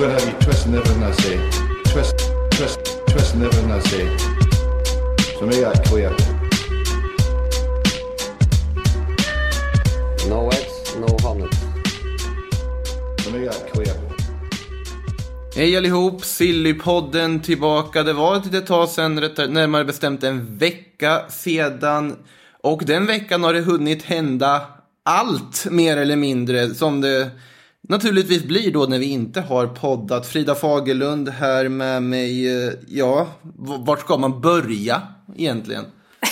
Gonna have you twisting everything I say. Twist, twist, twisting everything I say. So make that clear. No eggs, no omelets. So make that clear. Hej allihop, Sillypodden tillbaka. Det var ett litet tag sedan, närmare bestämt en vecka sedan. Och den veckan har det hunnit hända allt, mer eller mindre, som det naturligtvis blir då när vi inte har poddat. Frida Fagerlund här med mig. Eh, ja, vart ska man börja egentligen?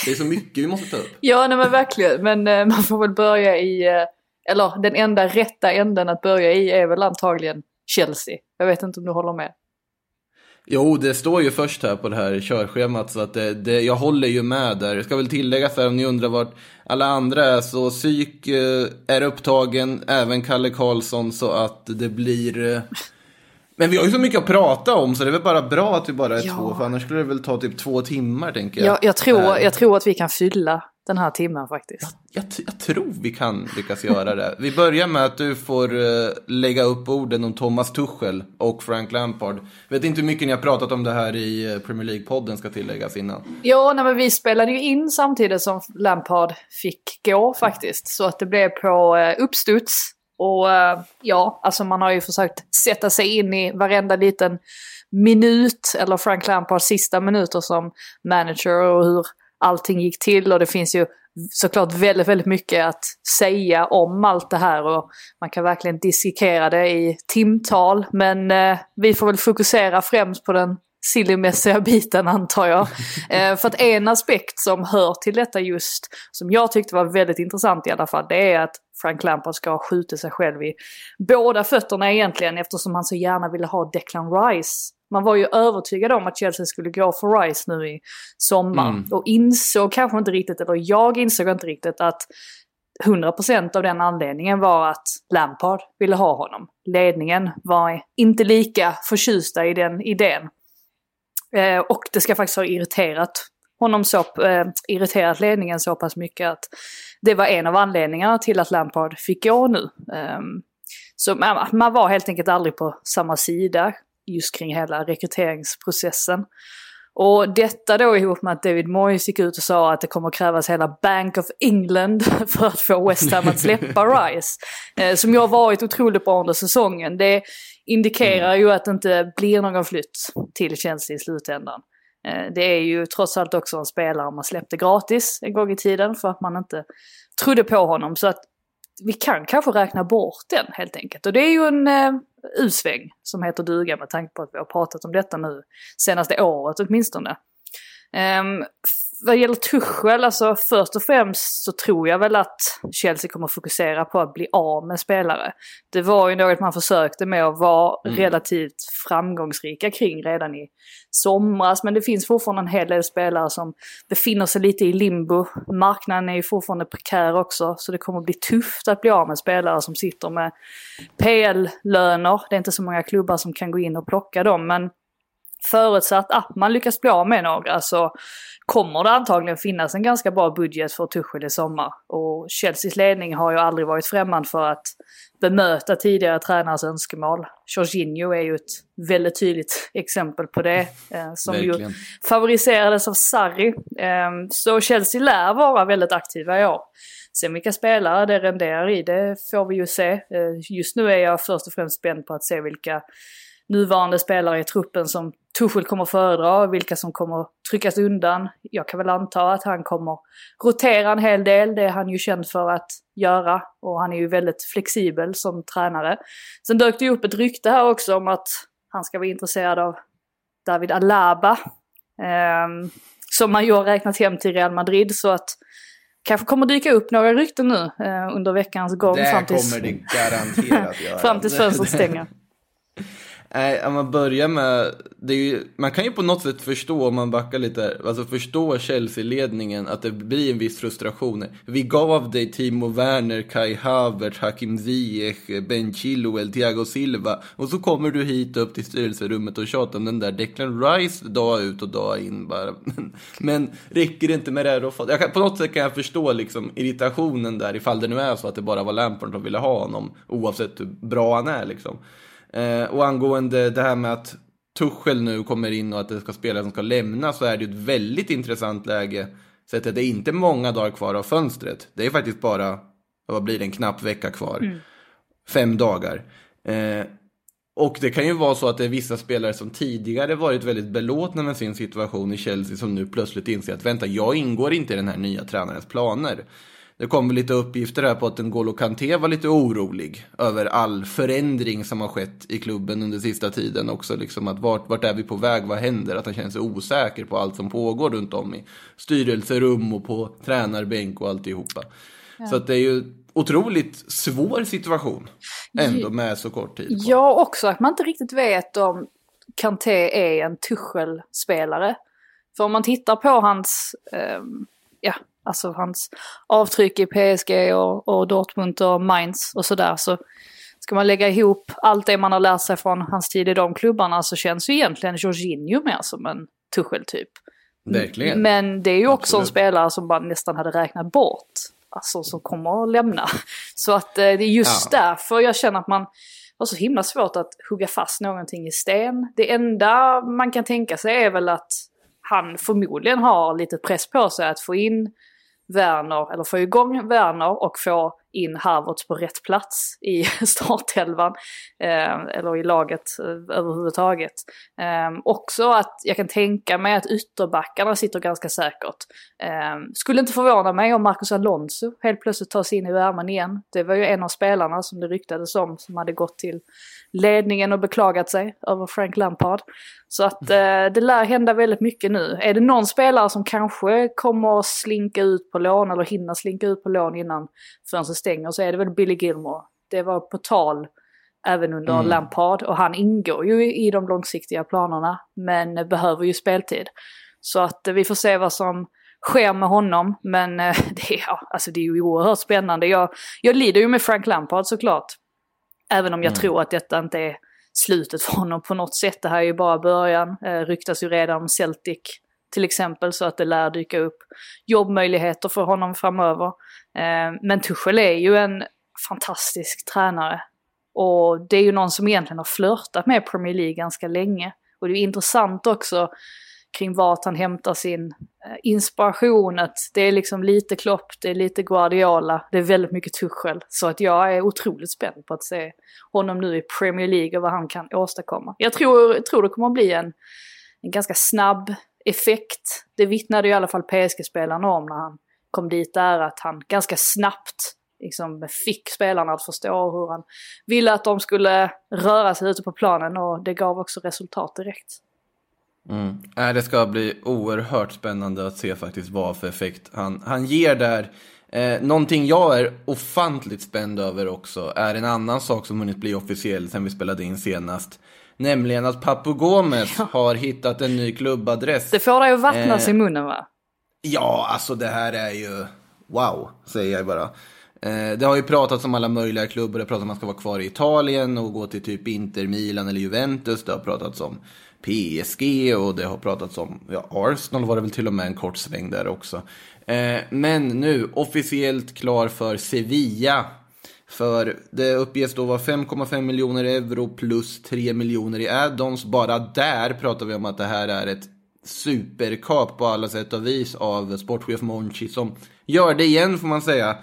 Det är så mycket vi måste ta upp. Ja, nej men verkligen. Men eh, man får väl börja i, eh, eller den enda rätta änden att börja i är väl antagligen Chelsea. Jag vet inte om du håller med. Jo, det står ju först här på det här körschemat så att det, det, jag håller ju med där. Jag ska väl tillägga så här om ni undrar vart alla andra är så psyk eh, är upptagen, även Kalle Karlsson så att det blir... Eh... Men vi har ju så mycket att prata om så det är väl bara bra att vi bara är Ja. två för annars skulle det väl ta typ två timmar tänker jag. Jag, jag, tror, Eh, jag tror att vi kan fylla den här timmen faktiskt. jag, t- jag tror vi kan lyckas göra det. Vi börjar med att du får eh, lägga upp orden om Thomas Tuchel och Frank Lampard. Vet inte hur mycket ni har pratat om det här i eh, Premier League-podden ska tilläggas innan. Ja, nej, men vi spelade ju in samtidigt som Lampard fick gå faktiskt. Så att det blev på eh, uppstuds. Och eh, ja, alltså man har ju försökt sätta sig in i varenda liten minut, eller Frank Lampards sista minuter som manager och hur allting gick till. Och det finns ju såklart väldigt, väldigt mycket att säga om allt det här och man kan verkligen dissekera det i timtal. Men eh, vi får väl fokusera främst på den sillymässiga biten antar jag. eh, för att en aspekt som hör till detta just, som jag tyckte var väldigt intressant i alla fall, det är att Frank Lampard ska ha skjutit sig själv i båda fötterna egentligen eftersom han så gärna ville ha Declan Rice. Man var ju övertygad om att Chelsea skulle gå för Rice nu i sommar Mm. och insåg kanske inte riktigt, eller jag insåg inte riktigt att 100% av den anledningen var att Lampard ville ha honom. Ledningen var inte lika förtjusta i den idén. Eh, och det ska faktiskt ha irriterat honom så, eh, irriterat ledningen så pass mycket att det var en av anledningarna till att Lampard fick gå nu. Ehm, så man, man var helt enkelt aldrig på samma sida just kring hela rekryteringsprocessen. Och detta då ihop med att David Moyes gick ut och sa att det kommer krävas hela Bank of England för att få West Ham att släppa Rice. Eh, som ju har varit otroligt bra under säsongen. Det indikerar ju att det inte blir någon flytt till Chelsea i slutändan. Eh, det är ju trots allt också en spelare man släppte gratis en gång i tiden för att man inte trodde på honom. Så att vi kan kanske räkna bort den helt enkelt. Och det är ju en eh, U-sväng som heter duga med tanke på att vi har pratat om detta nu senaste året åtminstone. Um, vad gäller Tuchel, alltså först och främst så tror jag väl att Chelsea kommer fokusera på att bli av med spelare. Det var ju något man försökte med att vara Mm. relativt framgångsrika kring redan i somras. Men det finns fortfarande en hel del spelare som befinner sig lite i limbo. Marknaden är ju fortfarande prekär också, så det kommer bli tufft att bli av med spelare som sitter med PL-löner. Det är inte så många klubbar som kan gå in och plocka dem, men förutsatt att man lyckas bli av med några så kommer det antagligen finnas en ganska bra budget för Tuchel i sommar. Och Chelseas ledning har ju aldrig varit främmande för att bemöta tidigare tränares önskemål. Jorginho är ju ett väldigt tydligt exempel på det. Eh, som ju favoriserades av Sarri. Eh, så Chelsea lär vara väldigt aktiva i år. Sen vilka spelare det renderar i, det får vi ju se. Eh, just nu är jag först och främst spänd på att se vilka nuvarande spelare i truppen som Tuchel kommer föredra och vilka som kommer tryckas undan. Jag kan väl anta att han kommer rotera en hel del, det är han ju känd för att göra. Och han är ju väldigt flexibel som tränare. Sen dök det ju upp ett rykte här också om att han ska vara intresserad av David Alaba. ehm, som man ju har räknat hem till Real Madrid så att kanske kommer dyka upp några rykten nu eh, under veckans gång. Det fram tills, kommer det garanterat göra. fram tills fönstret stänger. Nej, om man börjar med, det är ju, man kan ju på något sätt förstå om man backar lite, här, alltså förstå Chelsea-ledningen att det blir en viss frustration. Vi gav dig Timo Werner, Kai Havertz, Hakim Ziyech, Ben Chilwell, Thiago Silva och så kommer du hit upp till styrelserummet och tjatar om den där Declan Rice dag ut och dag in bara. Men, men räcker det inte med det här då? Jag kan, på något sätt kan jag förstå liksom irritationen där ifall det nu är så att det bara var Lampard som ville ha honom oavsett hur bra han är liksom. Eh, och angående det här med att Tuchel nu kommer in och att det ska spelare som ska lämna så är det ju ett väldigt intressant läge. Så att det är inte många dagar kvar av fönstret. Det är faktiskt bara, vad blir det, en knapp vecka kvar. Fem dagar. Eh, och det kan ju vara så att det är vissa spelare som tidigare varit väldigt belåtna med sin situation i Chelsea som nu plötsligt inser att vänta, jag ingår inte i den här nya tränarens planer. Det kom lite uppgifter här på att N'Golo Kanté var lite orolig över all förändring som har skett i klubben under sista tiden också. Liksom att vart, vart är vi på väg, vad händer? Att han känner sig osäker på allt som pågår runt om i styrelserum och på tränarbänk och alltihopa. Så att det är ju otroligt svår situation ändå med så kort tid. kvar. Ja, också att man inte riktigt vet om Kanté är en Tuchel-spelare. För om man tittar på hans, ehm, ja, alltså hans avtryck i PSG och, och Dortmund och Mainz och sådär så ska man lägga ihop allt det man har lärt sig från hans tid i de klubbarna så känns ju egentligen Jorginho mer som en Tuchel-typ. Verkligen. Men det är ju också en Absolut. spelare som man nästan hade räknat bort. Alltså som kommer att lämna. Så att eh, det är just Ja. därför jag känner att man har så himla svårt att hugga fast någonting i sten. Det enda man kan tänka sig är väl att han förmodligen har lite press på sig att få in Werner, eller få igång Werner och få in Havertz på rätt plats i startelvan. Eh, eller i laget eh, överhuvudtaget. Eh, också att jag kan tänka mig att ytterbackarna sitter ganska säkert. Eh, skulle inte förvåna mig om Marcus Alonso helt plötsligt tar sig in i värmen igen. Det var ju en av spelarna som det ryktades om som hade gått till ledningen och beklagat sig över Frank Lampard. Så att eh, det lär hända väldigt mycket nu. Är det någon spelare som kanske kommer att slinka ut på lån eller hinna slinka ut på lån innan fönstret stänger så är det väl Billy Gilmore. Det var på tal även under Lampard och han ingår ju i de långsiktiga planerna men behöver ju speltid. Så att eh, vi får se vad som sker med honom. Men eh, det, är, ja, alltså det är ju oerhört spännande. Jag, jag lider ju med Frank Lampard såklart. Även om jag tror att detta inte är slutet för honom på något sätt. Det här är ju bara början. Eh, ryktas ju redan om Celtic till exempel så att det lär dyka upp jobbmöjligheter för honom framöver. Eh, men Tuchel är ju en fantastisk tränare. Och det är ju någon som egentligen har flörtat med Premier League ganska länge. Och det är intressant också kring vart han hämtar sin eh, inspiration. Att det är liksom lite Klopp, det är lite Guardiola, det är väldigt mycket Tuchel. Så att jag är otroligt spänd på att se honom nu i Premier League och vad han kan åstadkomma. Jag tror, tror det kommer att bli en, en ganska snabb effekt. Det vittnade ju i alla fall PSG-spelarna om när han kom dit där, att han ganska snabbt liksom fick spelarna att förstå hur han ville att de skulle röra sig ute på planen och det gav också resultat direkt. Mm. Äh, det ska bli oerhört spännande att se faktiskt vad för effekt han, han ger där. Eh, någonting jag är ofantligt spänd över också är en annan sak som hunnit bli officiell sen vi spelade in senast. Nämligen att Papu Gomez har hittat en ny klubbadress. Det får dig att vattnas Eh, i munnen va? Ja, alltså det här är ju wow, säger jag bara. Eh, det har ju pratats om alla möjliga klubbar. Det har pratats om att man ska vara kvar i Italien och gå till typ Inter, Milan eller Juventus. Det har pratats om PSG och det har pratats om ja, Arsenal var det väl till och med en kort sväng där också. Eh, men nu officiellt klar för Sevilla. För det uppges då vara 5,5 miljoner euro plus 3 miljoner i add-ons. Bara där pratar vi om att det här är ett superkap på alla sätt och vis av sportchef Monchi som gör det igen får man säga.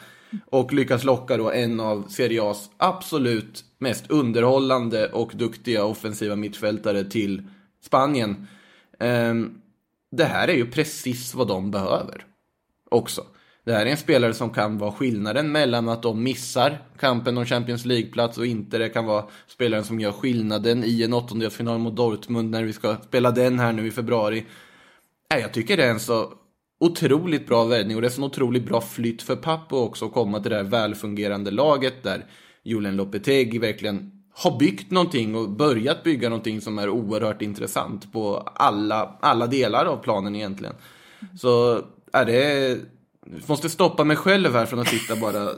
Och lyckas locka då en av Serie A's absolut mest underhållande och duktiga offensiva mittfältare till Spanien. Ehm, det här är ju precis vad de behöver också. Det här är en spelare som kan vara skillnaden mellan att de missar kampen om Champions League-plats och inte det kan vara spelaren som gör skillnaden i en åttondelsfinal mot Dortmund när vi ska spela den här nu i februari. Nej, jag tycker det är en så otroligt bra värvning och det är en otroligt bra flytt för Pappo också att komma till det här välfungerande laget där Julen Lopetegi verkligen har byggt någonting och börjat bygga någonting som är oerhört intressant på alla, alla delar av planen egentligen. Så är det måste stoppa mig själv här från att sitta bara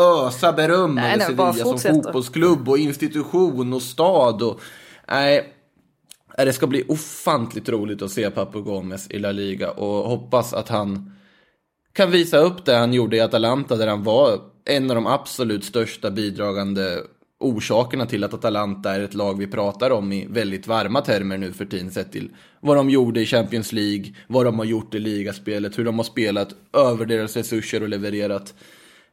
ösa beröm över Sevilla som fotbollsklubb och institution och stad och nej, Nej, det ska bli ofantligt roligt att se Papu Gomez i La Liga och hoppas att han kan visa upp det han gjorde i Atalanta där han var en av de absolut största bidragande orsakerna till att Atalanta är ett lag vi pratar om i väldigt varma termer nu för tiden sett till vad de gjorde i Champions League, vad de har gjort i ligaspelet, hur de har spelat över deras resurser och levererat.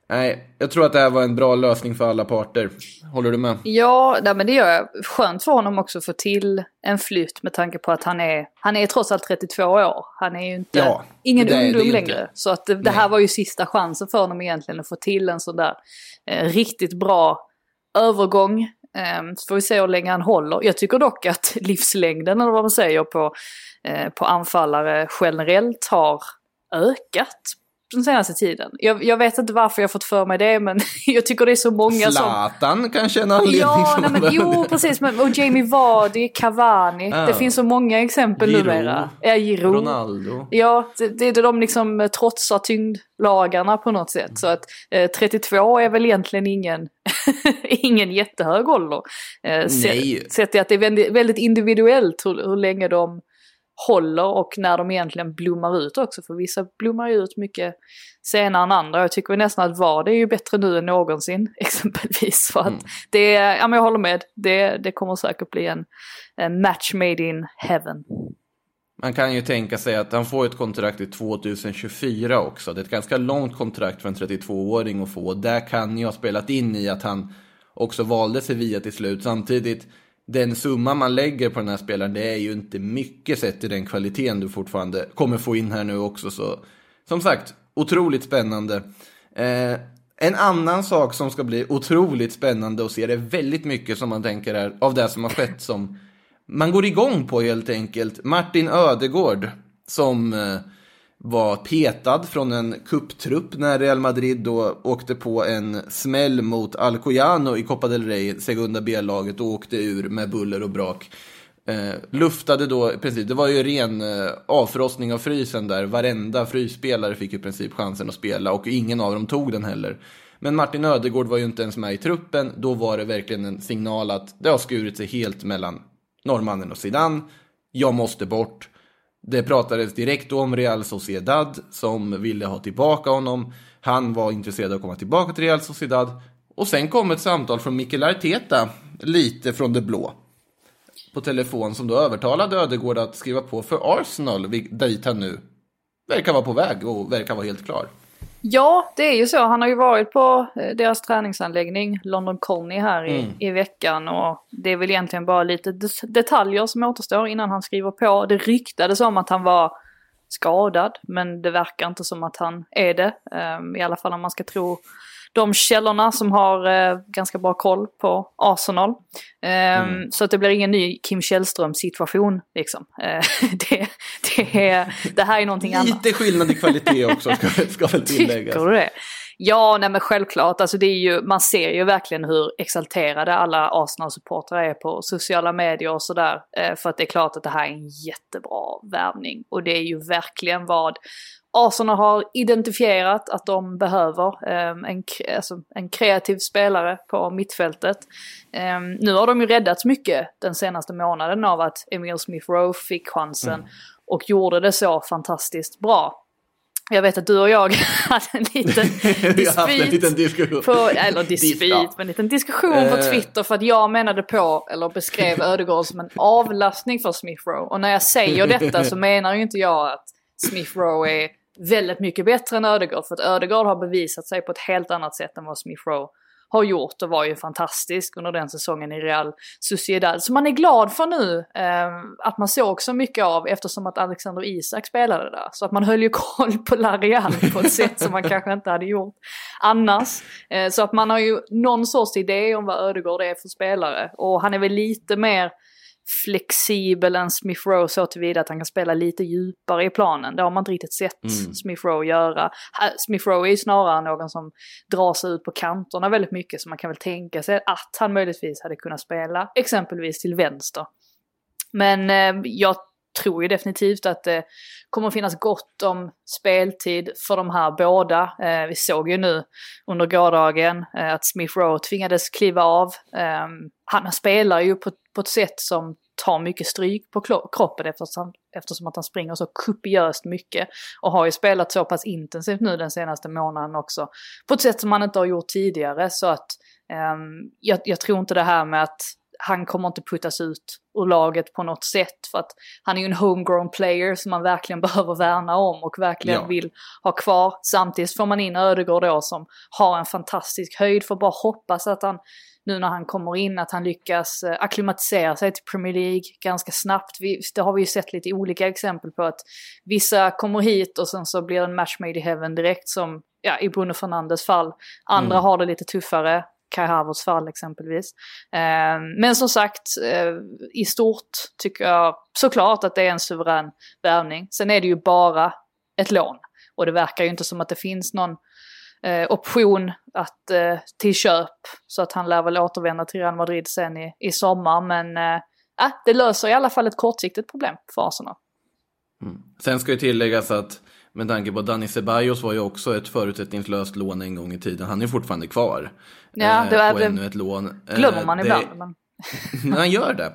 Nej, jag tror att det här var en bra lösning för alla parter. Håller du med? Ja, nej, men det gör jag. Skönt för honom också att få till en flytt med tanke på att han är, han är trots allt 32 år. Han är ju inte, Ja, ingen det är det ungdom ju längre. inte. Så att det, det här var ju sista chansen för honom egentligen att få till en sån där eh, riktigt bra övergång. Ehm, så får vi se hur länge han håller. Jag tycker dock att livslängden, eller vad man säger, på, eh, på anfallare generellt har ökat den senaste tiden. Jag, jag vet inte varför jag fått för mig det, men jag tycker det är så många som... Zlatan kanske är en anledning Ja, nej, men, jo precis. Men, och Jamie Vardy, Cavani. Ja. Det finns så många exempel Giroud, numera. Ja, Giroud. Ronaldo. Ja, det, det är de liksom eh, trotsar tyngdlagarna på något sätt. Så att eh, 32 är väl egentligen ingen, ingen jättehög ålder. Eh, Nej. Sett till att det är väldigt, väldigt individuellt hur, hur länge de håller och när de egentligen blommar ut också. För vissa blommar ju ut mycket senare än andra. Jag tycker nästan att VAR det är ju bättre nu än någonsin exempelvis. För att Mm. det, ja men jag håller med, det, det kommer säkert bli en, en match made in heaven. Man kan ju tänka sig att han får ett kontrakt i 2024 också. Det är ett ganska långt kontrakt för en 32-åring att få. Där kan ju ha spelat in i att han också valde Sevilla till slut. Samtidigt, den summa man lägger på den här spelaren, det är ju inte mycket sett till den kvaliteten du fortfarande kommer få in här nu också. Så som sagt, otroligt spännande. Eh, en annan sak som ska bli otroligt spännande att se, det är väldigt mycket som man tänker är av det som har skett som man går igång på helt enkelt. Martin Ödegård som eh, var petad från en kupptrupp när Real Madrid då åkte på en smäll mot Alcoyano i Copa del Rey, Segunda B-laget, och åkte ur med buller och brak. Eh, luftade då, i princip, det var ju ren eh, avfrostning av frysen där. Varenda frysspelare fick i princip chansen att spela och ingen av dem tog den heller. Men Martin Ödegård var ju inte ens med i truppen. Då var det verkligen en signal att det har skurit sig helt mellan norrmannen och Zidane. Jag måste bort. Det pratades direkt om Real Sociedad som ville ha tillbaka honom. Han var intresserad av att komma tillbaka till Real Sociedad. Och sen kom ett samtal från Mikel Arteta, lite från det blå. På telefon som då övertalade Ödegård att skriva på för Arsenal, dit han nu verkar vara på väg och verkar vara helt klar. Ja, det är ju så. Han har ju varit på eh, deras träningsanläggning, London Colney här i, Mm. i veckan. Och det är väl egentligen bara lite detaljer som återstår innan han skriver på. Det ryktades om att han var skadad, men det verkar inte som att han är det. Ehm, I alla fall om man ska tro de källorna som har eh, ganska bra koll på Arsenal. Ehm, Mm. Så att det blir ingen ny Kim Källström situation liksom. Eh, det, det, är, det här är någonting annat. Lite skillnad i kvalitet också, ska, ska väl tilläggas. Tycker du det? Ja, nej men självklart. Alltså det är ju, man ser ju verkligen hur exalterade alla Arsenal-supportrar är på sociala medier och sådär. Eh, för att det är klart att det här är en jättebra värvning. Och det är ju verkligen vad Arsenal har identifierat att de behöver. eh, en, alltså, en kreativ spelare på mittfältet. Eh, nu har de ju räddats mycket den senaste månaden av att Emil Smith Rowe fick chansen. Och gjorde det så fantastiskt bra. Jag vet att du och jag hade en liten haft en liten dispyt. diskussion. På, eller dispyt, men en liten diskussion på Eh. Twitter för att jag menade på, eller beskrev Ödegård som en avlastning för Smith Rowe. Och när jag säger detta så menar ju inte jag att Smith Rowe är väldigt mycket bättre än Ödegård. För att Ödegård har bevisat sig på ett helt annat sätt än vad Smith Rowe har gjort och var ju fantastisk under den säsongen i Real Sociedad. Så man är glad för nu eh, att man såg så mycket av eftersom att Alexander Isak spelade där. Så att man höll ju koll på Larial på ett sätt som man kanske inte hade gjort annars. Eh, så att man har ju någon sorts idé om vad Ödegård är för spelare. Och han är väl lite mer flexibel än Smith Rowe så tillvida att han kan spela lite djupare i planen. Det har man inte riktigt sett Mm. Smith Rowe göra. Smith Rowe är ju snarare någon som drar sig ut på kanterna väldigt mycket så man kan väl tänka sig att han möjligtvis hade kunnat spela exempelvis till vänster. Men eh, jag tror ju definitivt att det kommer finnas gott om speltid för de här båda. Eh, vi såg ju nu under gårdagen eh, att Smith Rowe tvingades kliva av. Eh, han spelar ju på, på ett sätt som tar mycket stryk på kroppen eftersom, eftersom att han springer så kopiöst mycket. Och har ju spelat så pass intensivt nu den senaste månaden också. På ett sätt som han inte har gjort tidigare så att ehm, jag, jag tror inte det här med att han kommer inte puttas ut ur laget på något sätt för att han är ju en homegrown player som man verkligen behöver värna om och verkligen Ja. vill ha kvar. Samtidigt får man in Ödegård då som har en fantastisk höjd för bara hoppas att han nu när han kommer in att han lyckas eh, akklimatisera sig till Premier League ganska snabbt. Vi, det har vi ju sett lite olika exempel på att vissa kommer hit och sen så blir det en match made i heaven direkt som ja, i Bruno Fernandes fall. Andra Mm. har det lite tuffare. Kai Havertz fall exempelvis. Eh, men som sagt, eh, i stort tycker jag såklart att det är en suverän värvning. Sen är det ju bara ett lån. Och det verkar ju inte som att det finns någon eh, option att, eh, till köp. Så att han lär väl återvända till Real Madrid sen i, i sommar. Men eh, äh, det löser i alla fall ett kortsiktigt problem för Arsenal. Mm. Sen ska ju tilläggas att med tanke på Dani Ceballos var ju också ett förutsättningslöst lån en gång i tiden. Han är fortfarande kvar. Ja, eh, det det ännu ett lån. Eh, Glömmer man det- ibland. Men... Han gör det.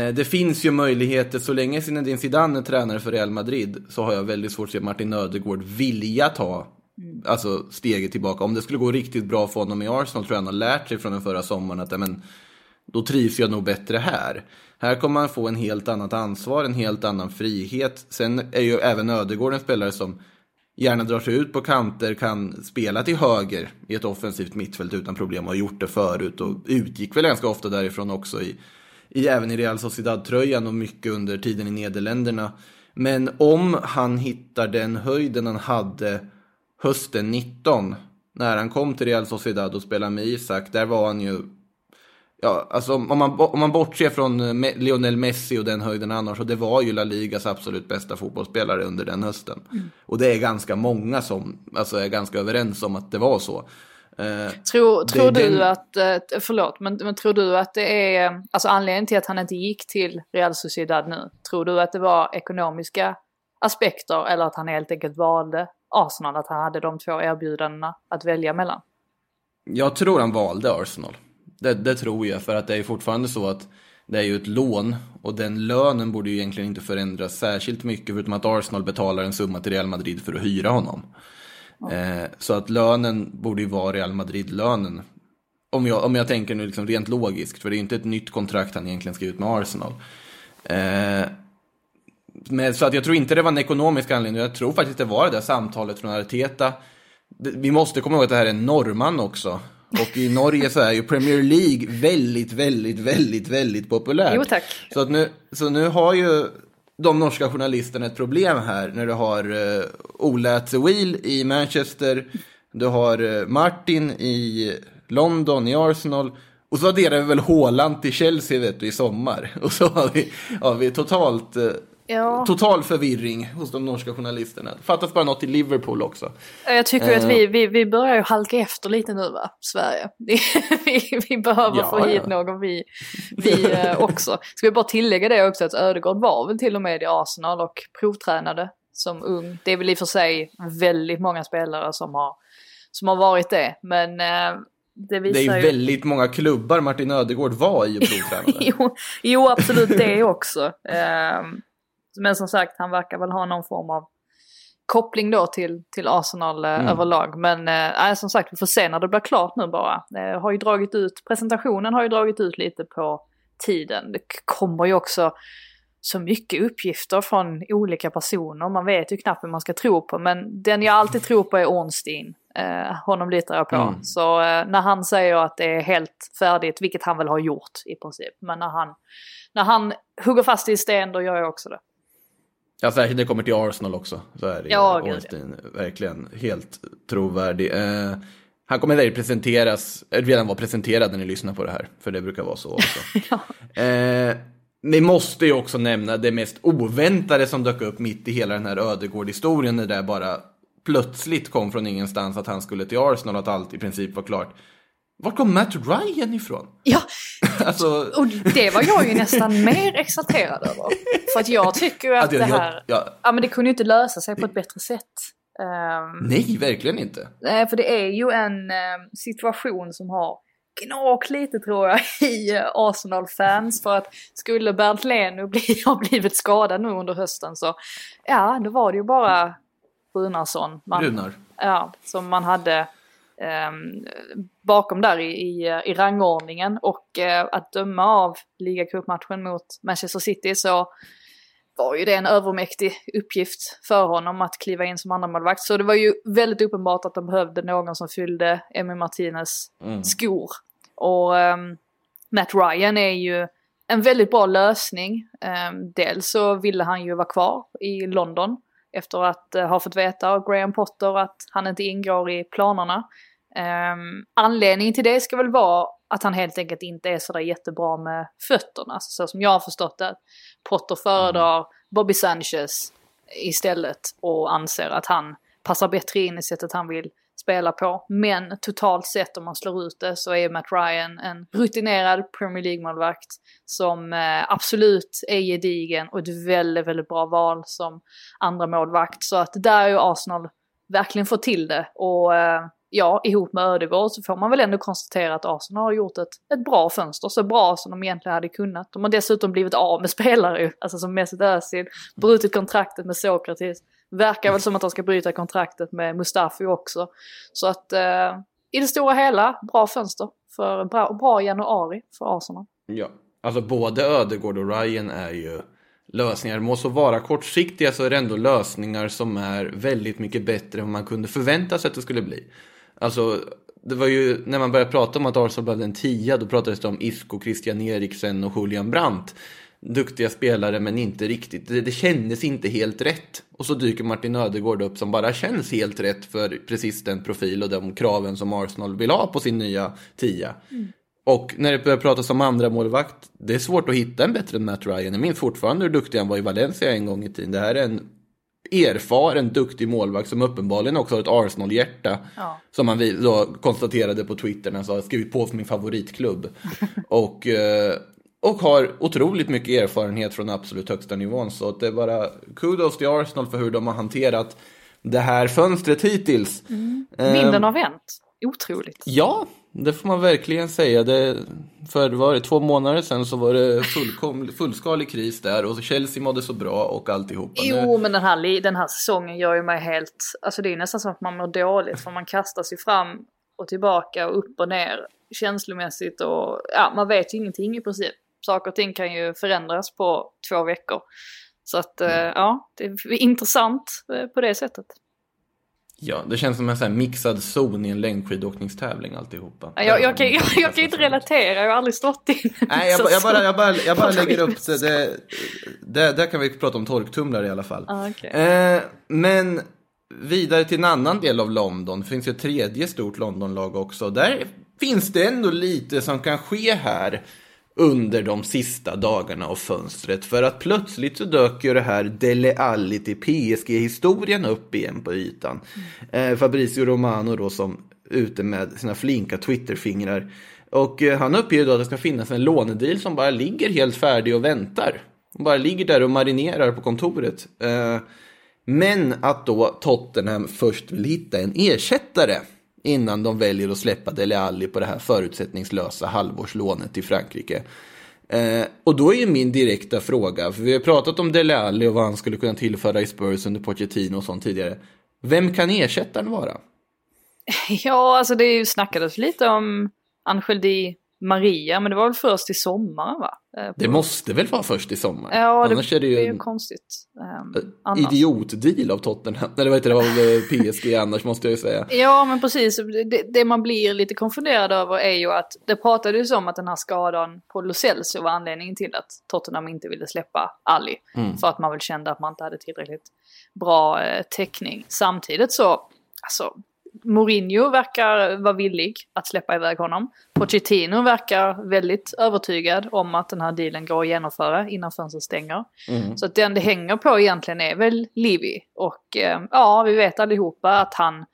Eh, Det finns ju möjligheter, så länge Zinedine Zidane är tränare för Real Madrid så har jag väldigt svårt att se Martin Ödegård vilja ta alltså, steget tillbaka. Om det skulle gå riktigt bra för honom i Arsenal tror jag han har lärt sig från den förra sommaren att men, då trivs jag nog bättre här. Här kommer han få en helt annat ansvar, en helt annan frihet. Sen är ju även Ödegård en spelare som gärna drar sig ut på kanter, kan spela till höger i ett offensivt mittfält utan problem och har gjort det förut och utgick väl ganska ofta därifrån också i, i även i Real Sociedad-tröjan och mycket under tiden i Nederländerna. Men om han hittar den höjden han hade hösten 19 när han kom till Real Sociedad och spelade med Isak, där var han ju Ja, alltså om man, om man bortser från eh, Lionel Messi och den höjden annars, och det var ju La Ligas absolut bästa fotbollsspelare under den hösten. Och det är ganska många som alltså, är ganska överens om att det var så. Eh, Tror, Det- tror du den- att, eh, förlåt, men, men tror du att det är, alltså anledningen till att han inte gick till Real Sociedad nu, tror du att det var ekonomiska aspekter eller att han helt enkelt valde Arsenal, att han hade de två erbjudandena att välja mellan? Jag tror han valde Arsenal. Det, det tror jag, för att det är fortfarande så att det är ju ett lån och den lönen borde ju egentligen inte förändras särskilt mycket förutom att Arsenal betalar en summa till Real Madrid för att hyra honom. Eh, så att lönen borde ju vara Real Madrid-lönen. Om jag, om jag tänker nu liksom rent logiskt, för det är ju inte ett nytt kontrakt han egentligen ska ut med Arsenal. Eh, men, så att jag tror inte det var en ekonomisk anledning, jag tror faktiskt det var det där samtalet från Arteta. Vi måste komma ihåg att det här är en norrman också. Och i Norge så är ju Premier League väldigt, väldigt, väldigt, väldigt populärt. Jo, tack. Så, att nu, så nu har ju de norska journalisterna ett problem här när du har uh, Ola Atzewil i Manchester, du har eh, Martin i London, i Arsenal och så adderar vi väl Haaland till Chelsea vet du, i sommar. Och så har vi, har vi totalt, eh, Ja. total förvirring hos de norska journalisterna. Fattas bara något i Liverpool också. Jag tycker ju att Eh. vi, vi, vi börjar ju halka efter lite nu va, Sverige. vi, vi behöver Ja, få hit ja. någon vi, vi eh, också. Ska vi bara tillägga det också att Ödegård var väl till och med i Arsenal och provtränade som ung. Det är väl i och för sig väldigt många spelare som har, som har varit det. Men eh, det Det är ju ju... väldigt många klubbar Martin Ödegård var i och provtränade. jo, jo, absolut det också. Ehm, men som sagt, han verkar väl ha någon form av koppling då till, till Arsenal eh, Mm. överlag. Men eh, som sagt, vi får se när det blir klart nu bara. Det har ju dragit ut, presentationen har ju dragit ut lite på tiden. Det kommer ju också så mycket uppgifter från olika personer. Man vet ju knappt vem man ska tro på. Men den jag alltid tror på är Ornstein. Eh, honom litar jag på. Mm. Så eh, när han säger att det är helt färdigt, vilket han väl har gjort i princip. Men när han, när han hugger fast i sten, då gör jag också det. Ja, särskilt när det kommer till Arsenal också. Så är det Ja, Ornstein verkligen helt trovärdig. Eh, han kommer där presenteras, eh, redan vara presenterad när ni lyssnar på det här. För det brukar vara så också. Ja. eh, vi måste ju också nämna det mest oväntade som dök upp mitt i hela den här Ödegård-historien när det bara plötsligt kom från ingenstans att han skulle till Arsenal och att allt i princip var klart. Var kom Matt Ryan ifrån? Ja, Alltså, och det var jag ju nästan mer exalterad över. För att jag tycker att Att jag- det jag- här... ja. Men det kunde ju inte lösa sig på ett bättre sätt. Ehm, nej, verkligen inte. Nej, för det är ju en eh, situation som har gnagt lite tror jag i eh, Arsenal-fans. För att skulle Bernt Leno bli, ha blivit skadad nu under hösten så ja, då var det ju bara Runarsson. Man, Runar. Ja, som man hade bakom där i, i, i rangordningen. Och eh, att döma av ligacupmatchen mot Manchester City så var ju det en övermäktig uppgift för honom att kliva in som andra Så det var ju väldigt uppenbart att de behövde någon som fyllde Emi Martinez skor. Och ehm, Matt Ryan är ju en väldigt bra lösning. Um, dels så ville han ju vara kvar i London efter att eh, ha fått veta av Graham Potter att han inte ingår i planerna. Um, anledningen till det ska väl vara att han helt enkelt inte är sådär jättebra med fötterna. Alltså, så som jag har förstått det. Potter föredrar Bobby Sanchez istället och anser att han passar bättre in i sättet han vill spela på. Men totalt sett om man slår ut det så är Matt Ryan en rutinerad Premier League-målvakt som eh, absolut är gedigen och ett väldigt, väldigt bra val som andra målvakt. Så att där har ju Arsenal verkligen fått till det. Och eh, ja, ihop med Ödegård så får man väl ändå konstatera att Arsenal har gjort ett, ett bra fönster. Så bra som de egentligen hade kunnat. De har dessutom blivit av med spelare ju. Alltså som Mesut Özil, brutit kontraktet med Sokratis. Verkar väl som att de ska bryta kontraktet med Mustafi också. Så att eh, i det stora hela, bra fönster. För bra, bra januari för Arsenal. Ja, alltså både Ödegård och Ryan är ju lösningar. Må så vara kortsiktiga så är det ändå lösningar som är väldigt mycket bättre än vad man kunde förvänta sig att det skulle bli. Alltså, det var ju när man började prata om att Arsenal behövde en tia, då pratades det om Isco, Christian Eriksen och Julian Brandt. Duktiga spelare men inte riktigt, det, det kändes inte helt rätt. Och så dyker Martin Ödegård upp som bara känns helt rätt för precis den profil och de kraven som Arsenal vill ha på sin nya tia. Och när det börjar pratas om andra målvakt, det är svårt att hitta en bättre än Matt Ryan. Jag minns fortfarande hur duktig han var i Valencia en gång i tiden. Det här är en erfaren, duktig målvakt som uppenbarligen också har ett Arsenal-hjärta. Ja. Som han då konstaterade på Twitter när han sa skrivit på för min favoritklubb. och, eh, och har otroligt mycket erfarenhet från absolut högsta nivån. Så det är bara kudos till Arsenal för hur de har hanterat det här fönstret hittills. Eh, Vinden har vänt. Otroligt. Ja, det får man verkligen säga. Det, för var det två månader sedan så var det fullkom, fullskalig kris där och Chelsea mådde så bra och alltihopa. Nu- Jo, men den här, den här säsongen gör ju mig helt... Alltså det är nästan som att man mår dåligt för man kastas ju fram och tillbaka och upp och ner känslomässigt och ja, man vet ju ingenting i princip. Saker och ting kan ju förändras på två veckor. Så att eh, ja, det är intressant eh, på det sättet. Ja, det känns som en sån här mixad zon i en längdskidåkningstävling alltihopa. Ja, Jag, jag, kan, jag, jag kan inte relatera, jag har aldrig stått i en Nej, jag, jag, bara, jag bara, jag bara lägger upp det. det, det. Där kan vi prata om torktumlare i alla fall. Ah, okej. eh, men vidare till en annan del av London. Det finns ju ett tredje stort Londonlag också. Där finns det ändå lite som kan ske här under de sista dagarna av fönstret. För att plötsligt så dök ju det här Dele Alli till PSG-historien upp igen på ytan. Eh, Fabrizio Romano då som ute med sina flinka Twitterfingrar. Och eh, han uppger då att det ska finnas en lånedeal som bara ligger helt färdig och väntar. Bara ligger där och marinerar på kontoret. Eh, men att då Tottenham först vill hitta en ersättare innan de väljer att släppa Dele Alli på det här förutsättningslösa halvårslånet till Frankrike. Eh, och då är ju min direkta fråga, för vi har pratat om Dele Alli och vad han skulle kunna tillföra i Spurs under Pochettino och sånt tidigare. Vem kan ersättaren vara? Ja, alltså det är ju snackades lite om Angel Di Maria, men det var väl först i sommaren va? Eh, Det måste väl vara först i sommar? Ja, det, Annars är det ju en konstigt. Um, idiotdeal av Tottenham. Eller vad heter det, av eh, PSG annars måste jag ju säga. Ja, men precis. Det, det man blir lite konfunderad över är ju att det pratades om att den här skadan på Lo Celso var anledningen till att Tottenham inte ville släppa Ali. För att man väl kände att man inte hade tillräckligt bra eh, täckning. Samtidigt så, alltså, Mourinho verkar vara villig att släppa iväg honom. Pochettino verkar väldigt övertygad om att den här dealen går att genomföra innan fönstret stänger. Så att den det hänger på egentligen är väl Livi. Och eh, ja, vi vet allihopa att han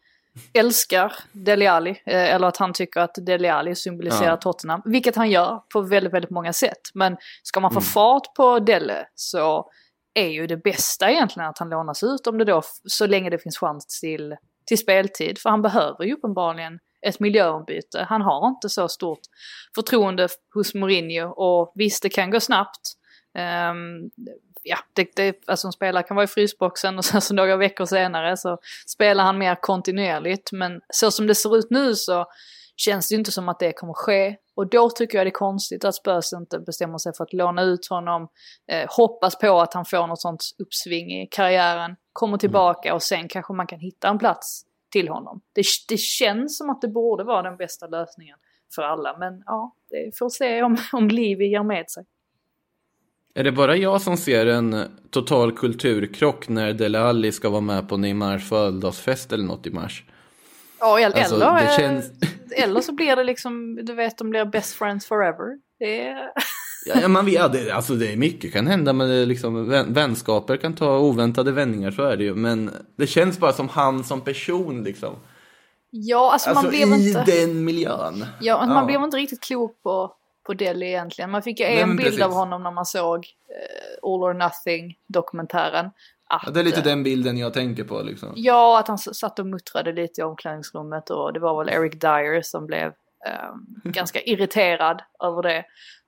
älskar Dele Alli. Eh, eller att han tycker att Dele Alli symboliserar Ja. Tottenham. Vilket han gör på väldigt, väldigt många sätt. Men ska man få Mm. fart på Dele så är ju det bästa egentligen att han lånas ut om det då, så länge det finns chans till, till speltid. För han behöver ju uppenbarligen ett miljöombyte. Han har inte så stort förtroende hos Mourinho och visst det kan gå snabbt. Um, ja, det, det, alltså en spelare kan vara i frysboxen och sen så några veckor senare så spelar han mer kontinuerligt. Men så som det ser ut nu så känns det inte som att det kommer ske. Och då tycker jag det är konstigt att Spurs inte bestämmer sig för att låna ut honom. Eh, hoppas på att han får något sånt uppsving i karriären. Kommer tillbaka och sen kanske man kan hitta en plats till honom. Det, det känns som att det borde vara den bästa lösningen för alla. Men ja, det får se om, om Livi ger med sig. Är det bara jag som ser en total kulturkrock när Dele Alli ska vara med på Neymars födelsedagsfest eller något i mars? Ja, eller, Alltså, eller, eh, känns- eller så blir det liksom, du vet, de blir best friends forever. Det är... Ja, man vet, ja, det, alltså det är mycket kan hända, men det liksom, vän, vänskaper kan ta oväntade vändningar, så är det ju. Men det känns bara som han som person liksom. Ja, alltså, Alltså man blev i inte... den miljön. Ja, man Ja. blev inte riktigt klok på, på Delhi egentligen. Man fick ju Nej, en men bild precis. av honom när man såg eh, All or Nothing-dokumentären. Att, det är lite eh, den bilden jag tänker på liksom. Ja, att han satt och muttrade lite i omklädningsrummet och det var väl Eric Dyer som blev eh, ganska irriterad över det.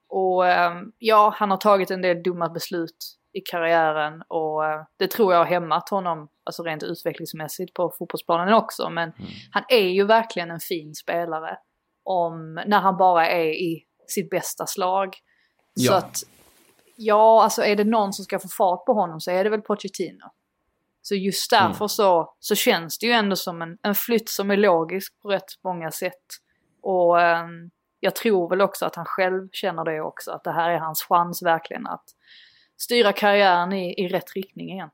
Och eh, ja, han har tagit en del dumma beslut i karriären och eh, det tror jag har hämmat honom, alltså rent utvecklingsmässigt på fotbollsplanen också. Men han är ju verkligen en fin spelare om, när han bara är i sitt bästa slag. Så Ja. att, ja, alltså är det någon som ska få fart på honom så är det väl Pochettino. Så just därför så, så känns det ju ändå som en, en flytt som är logisk på rätt många sätt. Och ehm, jag tror väl också att han själv känner det också, att det här är hans chans verkligen att styra karriären i, i rätt riktning igen.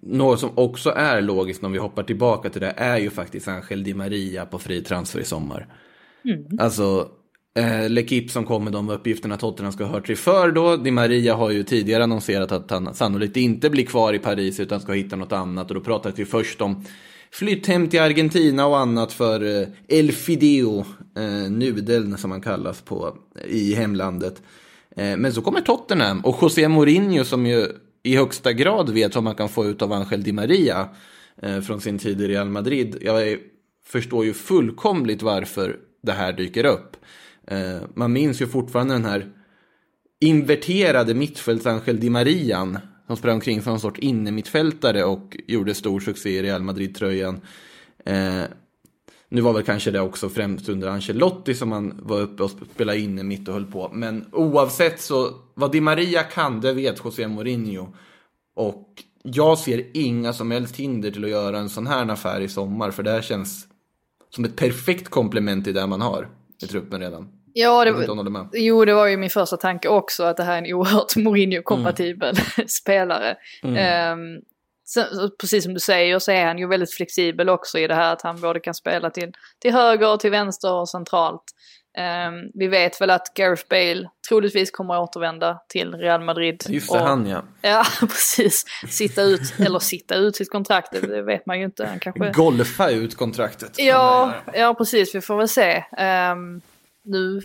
Något som också är logiskt om vi hoppar tillbaka till det är ju faktiskt Angel Di Maria på fri transfer i sommar. Alltså, eh, Lekip som kom med de uppgifterna Tottenham ska ha hört sig för då. Di Maria har ju tidigare annonserat att han sannolikt inte blir kvar i Paris utan ska hitta något annat. Och då pratade vi först om flytt hem till Argentina och annat för eh, El Fideo, eh, nudeln som han kallas på i hemlandet. Eh, men så kommer Tottenham och José Mourinho som ju i högsta grad vet vad man kan få ut av Angel Di Maria eh, från sin tid i Real Madrid. Jag är, förstår ju fullkomligt varför det här dyker upp. Eh, man minns ju fortfarande den här inverterade mittfältsangel Di Marian som sprang omkring som en sorts innermittfältare och gjorde stor succé i Real Madrid-tröjan. Eh, nu var väl kanske det också främst under Ancelotti som han var uppe och spelade inne mitt och höll på. Men oavsett så, vad Di Maria kan, det vet José Mourinho. Och jag ser inga som helst hinder till att göra en sån här affär i sommar. För det här känns som ett perfekt komplement till det man har i truppen redan. Ja, det, med. Jo, det var ju min första tanke också att det här är en oerhört Mourinho-kompatibel spelare. Ehm, sen, så precis som du säger så är han ju väldigt flexibel också i det här att han både kan spela till, till höger, till vänster och centralt. Ehm, vi vet väl att Gareth Bale troligtvis kommer att återvända till Real Madrid. Just det, och- han ja. Ja, precis. Sitta ut, eller sitta ut sitt kontrakt, det, vet man ju inte. Han kanske... Golfa ut kontraktet. Ja, ja precis. Vi får väl se. Ehm, nu,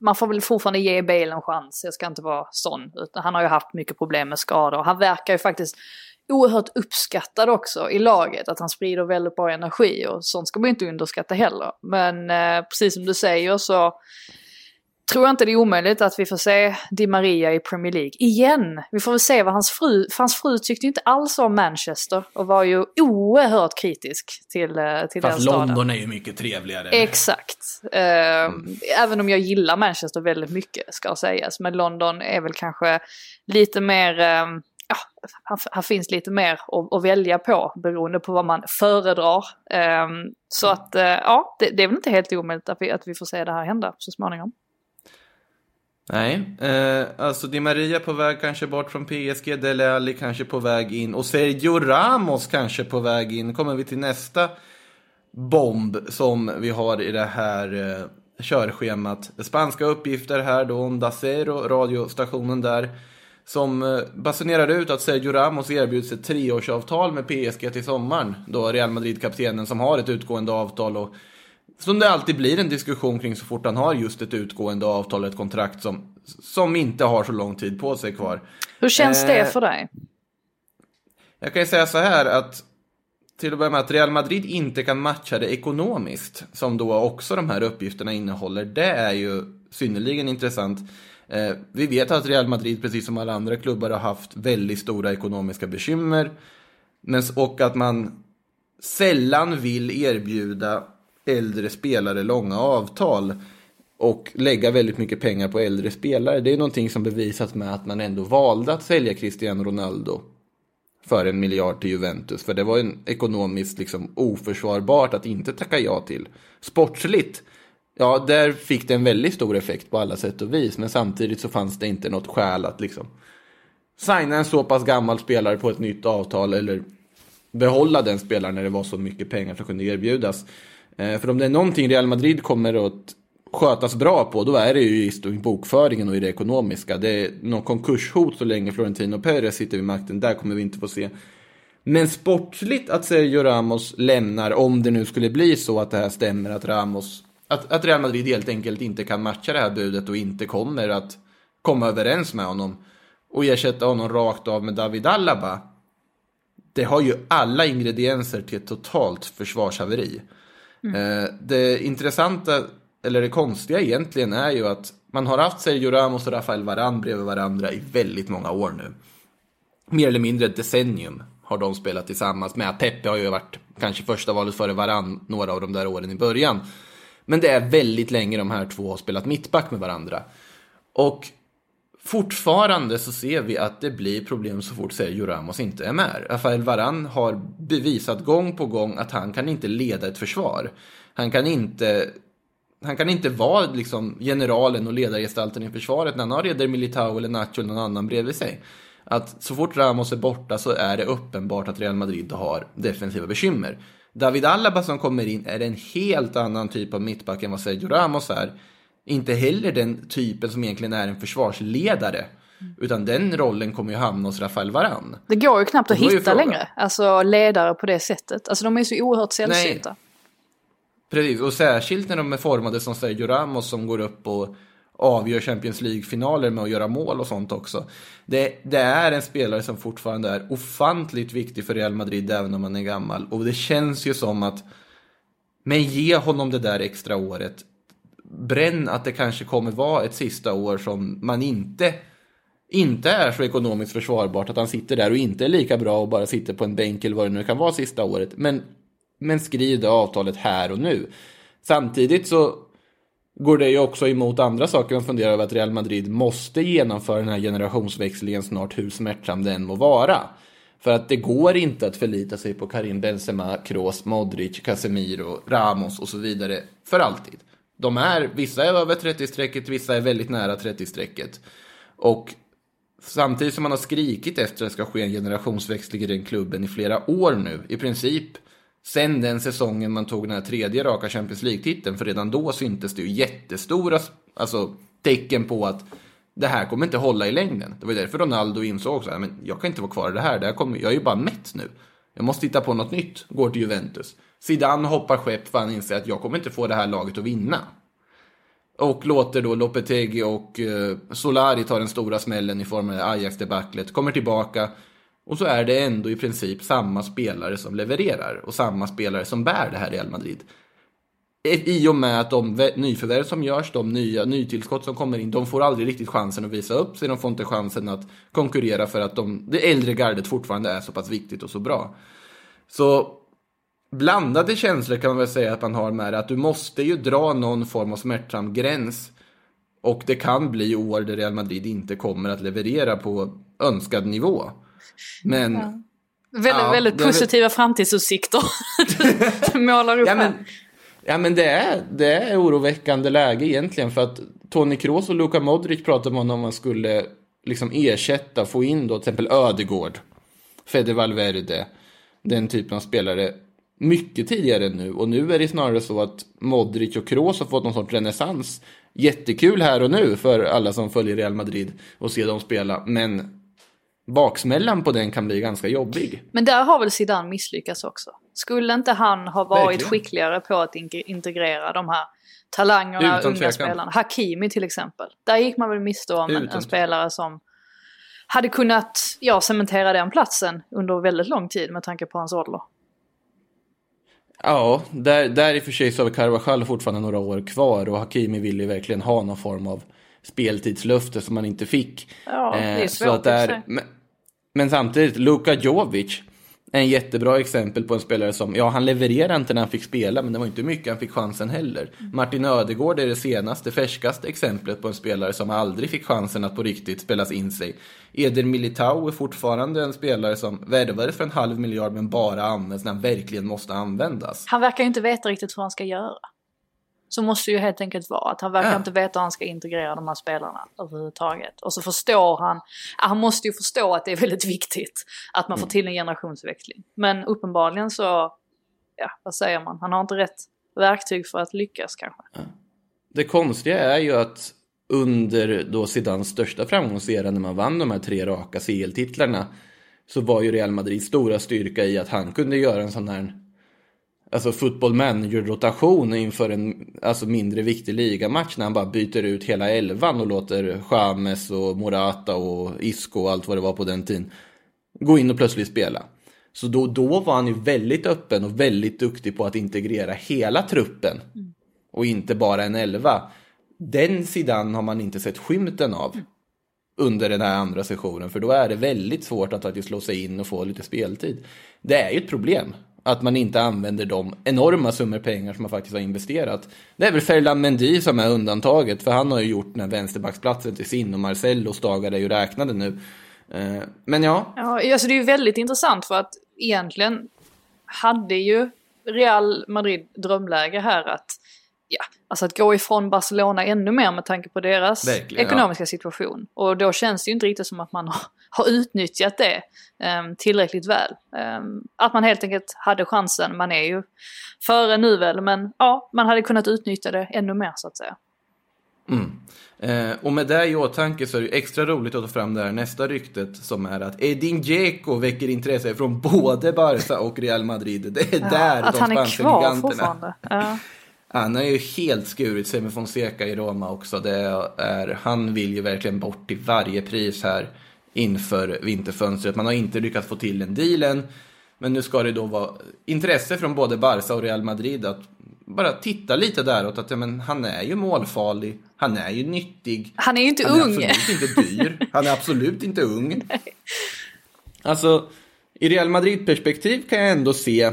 man får väl fortfarande ge Bale en chans. Jag ska inte vara sån. Utan han har ju haft mycket problem med skador. Han verkar ju faktiskt oerhört uppskattad också i laget. Att han sprider väldigt bra energi och sånt ska man ju inte underskatta heller. Men eh, precis som du säger så tror jag inte det är omöjligt att vi får se Di Maria i Premier League igen. Vi får väl se vad hans fru, för hans fru tyckte inte alls om Manchester och var ju oerhört kritisk till, eh, till den Fast staden. London är ju mycket trevligare. Exakt. Eh, Även om jag gillar Manchester väldigt mycket ska sägas. Men London är väl kanske lite mer, eh, ja, här, finns lite mer att, att välja på beroende på vad man föredrar. Eh, så att, eh, ja, det, det är väl inte helt omöjligt att vi, att vi får se det här hända så småningom. Nej, eh, alltså Di Maria på väg kanske bort från PSG, Dele Alli kanske på väg in och Sergio Ramos kanske på väg in. kommer vi till nästa bomb som vi har i det här eh, körschemat. Spanska uppgifter här då, Onda Dacero, radiostationen där, som eh, basunerar ut att Sergio Ramos erbjuds ett treårsavtal med PSG till sommaren. Då Real Madrid-kaptenen som har ett utgående avtal och som det alltid blir en diskussion kring så fort han har just ett utgående avtal, ett kontrakt som, som inte har så lång tid på sig kvar. Hur känns Eh, det för dig? Jag kan ju säga så här att till att börja med att Real Madrid inte kan matcha det ekonomiskt, som då också de här uppgifterna innehåller, det är ju synnerligen intressant. Eh, vi vet att Real Madrid, precis som alla andra klubbar, har haft väldigt stora ekonomiska bekymmer. Men, och att man sällan vill erbjuda äldre spelare långa avtal och lägga väldigt mycket pengar på äldre spelare. Det är någonting som bevisas med att man ändå valde att sälja Cristiano Ronaldo för en miljard till Juventus. För det var en ekonomiskt liksom oförsvarbart att inte tacka ja till. Sportsligt, ja där fick det en väldigt stor effekt på alla sätt och vis. Men samtidigt så fanns det inte något skäl att liksom signa en så pass gammal spelare på ett nytt avtal eller behålla den spelaren när det var så mycket pengar som kunde erbjudas. Eh, för om det är någonting Real Madrid kommer att skötas bra på, då är det ju just i bokföringen och i det ekonomiska. Det är någon konkurshot så länge Florentino Perez sitter vid makten, där kommer vi inte få se. Men sportsligt att Sergio Ramos lämnar, om det nu skulle bli så att det här stämmer, att Ramos, att, att Real Madrid helt enkelt inte kan matcha det här budet och inte kommer att komma överens med honom och ersätta honom rakt av med David Alaba. Det har ju alla ingredienser till ett totalt försvarshaveri. Mm. Eh, Det intressanta, eller det konstiga egentligen, är ju att man har haft Sergio Ramos och Rafael Varane bredvid varandra i väldigt många år nu. Mer eller mindre ett decennium har de spelat tillsammans med. Pepe har ju varit kanske första valet före Varan några av de där åren i början. Men det är väldigt länge de här två har spelat mittback med varandra. Och fortfarande så ser vi att det blir problem så fort Sergio Ramos inte är med. Rafael Varan har bevisat gång på gång att han kan inte leda ett försvar. Han kan inte, han kan inte vara liksom generalen och ledargestalten i försvaret när han har Eder Militao eller Nacho eller någon annan bredvid sig. Att så fort Ramos är borta så är det uppenbart att Real Madrid har defensiva bekymmer. David Alaba som kommer in är en helt annan typ av mittback än vad Sergio Ramos är. Inte heller den typen som egentligen är en försvarsledare. Utan den rollen kommer ju hamna hos Rafael Varane. Det går ju knappt att hitta längre. Alltså ledare på det sättet. Alltså de är så oerhört sällsynta. Precis, och särskilt när de är formade som Sergio Ramos som går upp och avgör Champions League-finaler med att göra mål och sånt också. Det, det är en spelare som fortfarande är ofantligt viktig för Real Madrid även om han är gammal. Och det känns ju som att, men ge honom det där extra året. Bränn att det kanske kommer vara ett sista år som man inte inte är så ekonomiskt försvarbart att han sitter där och inte är lika bra och bara sitter på en bänk eller vad det nu kan vara sista året. Men, men skriv det avtalet här och nu. Samtidigt så går det ju också emot andra saker man funderar över att Real Madrid måste genomföra den här generationsväxlingen snart hur smärtsam den må vara. För att det går inte att förlita sig på Karim Benzema, Kroos, Modric, Casemiro, Ramos och så vidare för alltid. De är, vissa är över 30-strecket, vissa är väldigt nära 30-strecket. Och samtidigt som man har skrikit efter att det ska ske en generationsväxling i den klubben i flera år nu, i princip sen den säsongen man tog den här tredje raka Champions League-titeln, för redan då syntes det ju jättestora alltså, tecken på att det här kommer inte hålla i längden. Det var därför Ronaldo insåg också, men jag kan inte vara kvar i det här, det här kommer, jag är ju bara mätt nu. Jag måste hitta på något nytt, går till Juventus. Zidane hoppar skepp för han inser att jag kommer inte få det här laget att vinna. Och låter då Lopetegi och eh, Solari ta den stora smällen i form av Ajax-debaclet. Kommer tillbaka och så är det ändå i princip samma spelare som levererar och samma spelare som bär det här Real Madrid. I och med att de nyförvärv som görs, de nya nytillskott som kommer in, de får aldrig riktigt chansen att visa upp sig. De får inte chansen att konkurrera för att de, det äldre gardet fortfarande är så pass viktigt och så bra. Så blandade känslor kan man väl säga att man har med det. Att du måste ju dra någon form av smärtsam gräns. Och det kan bli år där Real Madrid inte kommer att leverera på önskad nivå. Men, Väldigt, Ja, väldigt det är väl- positiva framtidsutsikter du målar upp ja, men här. Ja, men det är, det är oroväckande läge egentligen för att Toni Kroos och Luka Modric pratade man om man skulle liksom ersätta, få in då till exempel Ödegård, Fede Valverde, den typen av spelare mycket tidigare nu. Och nu är det snarare så att Modric och Kroos har fått någon sorts renässans. Jättekul här och nu för alla som följer Real Madrid och ser dem spela, men baksmällan på den kan bli ganska jobbig. Men där har väl Zidane misslyckats också. Skulle inte han ha varit Verkligen. skickligare på att in- integrera de här talangerna, Utan unga tvekan. spelarna? Hakimi till exempel. Där gick man väl miste om en, en spelare som hade kunnat ja, cementera den platsen under väldigt lång tid med tanke på hans ålder. Ja, där, där i och för sig så har Carvajal fortfarande några år kvar och Hakimi vill ju verkligen ha någon form av speltidslöfte som man inte fick. Ja, det är Eh, svårt i och för där, men, men samtidigt, Luka Jovic en jättebra exempel på en spelare som, ja han levererade inte när han fick spela, men det var inte mycket han fick chansen heller. Martin Ödegård är det senaste, färskaste exemplet på en spelare som aldrig fick chansen att på riktigt spelas in sig. Eder Militao är fortfarande en spelare som värvades för en halv miljard men bara används när han verkligen måste användas. Han verkar ju inte veta riktigt hur han ska göra. Så måste ju helt enkelt vara. Att han verkar Ja. inte veta hur han ska integrera de här spelarna överhuvudtaget. Och så förstår han, ja, han måste ju förstå att det är väldigt viktigt att man får till en generationsväxling. Men uppenbarligen så, ja vad säger man, han har inte rätt verktyg för att lyckas kanske. Det konstiga är ju att under då Zidans största framgångsera när man vann de här tre raka CL-titlarna så var ju Real Madrids stora styrka i att han kunde göra en sån här alltså football manager-rotation inför en alltså mindre viktig ligamatch när han bara byter ut hela elvan och låter James och Morata och Isco och allt vad det var på den tiden gå in och plötsligt spela. Så då, då var han ju väldigt öppen och väldigt duktig på att integrera hela truppen och inte bara en elva. Den sidan har man inte sett skymten av under den här andra sessionen för då är det väldigt svårt att faktiskt slå sig in och få lite speltid. Det är ju ett problem att man inte använder de enorma summor pengar som man faktiskt har investerat. Det är väl Ferland Mendy som är undantaget för han har ju gjort den här vänsterbacksplatsen till sin och Marcellos dagar är ju räknade nu. Eh, men ja, Ja, alltså det är ju väldigt intressant för att egentligen hade ju Real Madrid drömläge här att, ja, alltså att gå ifrån Barcelona ännu mer med tanke på deras Verkligen, ekonomiska situation. Och då känns det ju inte riktigt som att man har, har utnyttjat det ehm, tillräckligt väl. Ehm, att man helt enkelt hade chansen, man är ju före nu väl, men ja, man hade kunnat utnyttja det ännu mer så att säga. Eh, och med det i åtanke så är det extra roligt att ta fram det här nästa ryktet som är att Edin Dzeko väcker intresse från både Barca och Real Madrid. Det är där att de han är spanska kvar giganterna. fortfarande. Ja. Han har ju helt skurit sig med Fonseca i Roma också. Det är, han vill ju verkligen bort till varje pris här inför vinterfönstret. Man har inte lyckats få till en deal än. Men nu ska det då vara intresse från både Barca och Real Madrid att bara titta lite däråt. Att ja, men han är ju målfarlig, han är ju nyttig. Han är ju inte Han är ung. absolut inte dyr. Han är absolut inte ung. Alltså, i Real Madrid-perspektiv kan jag ändå se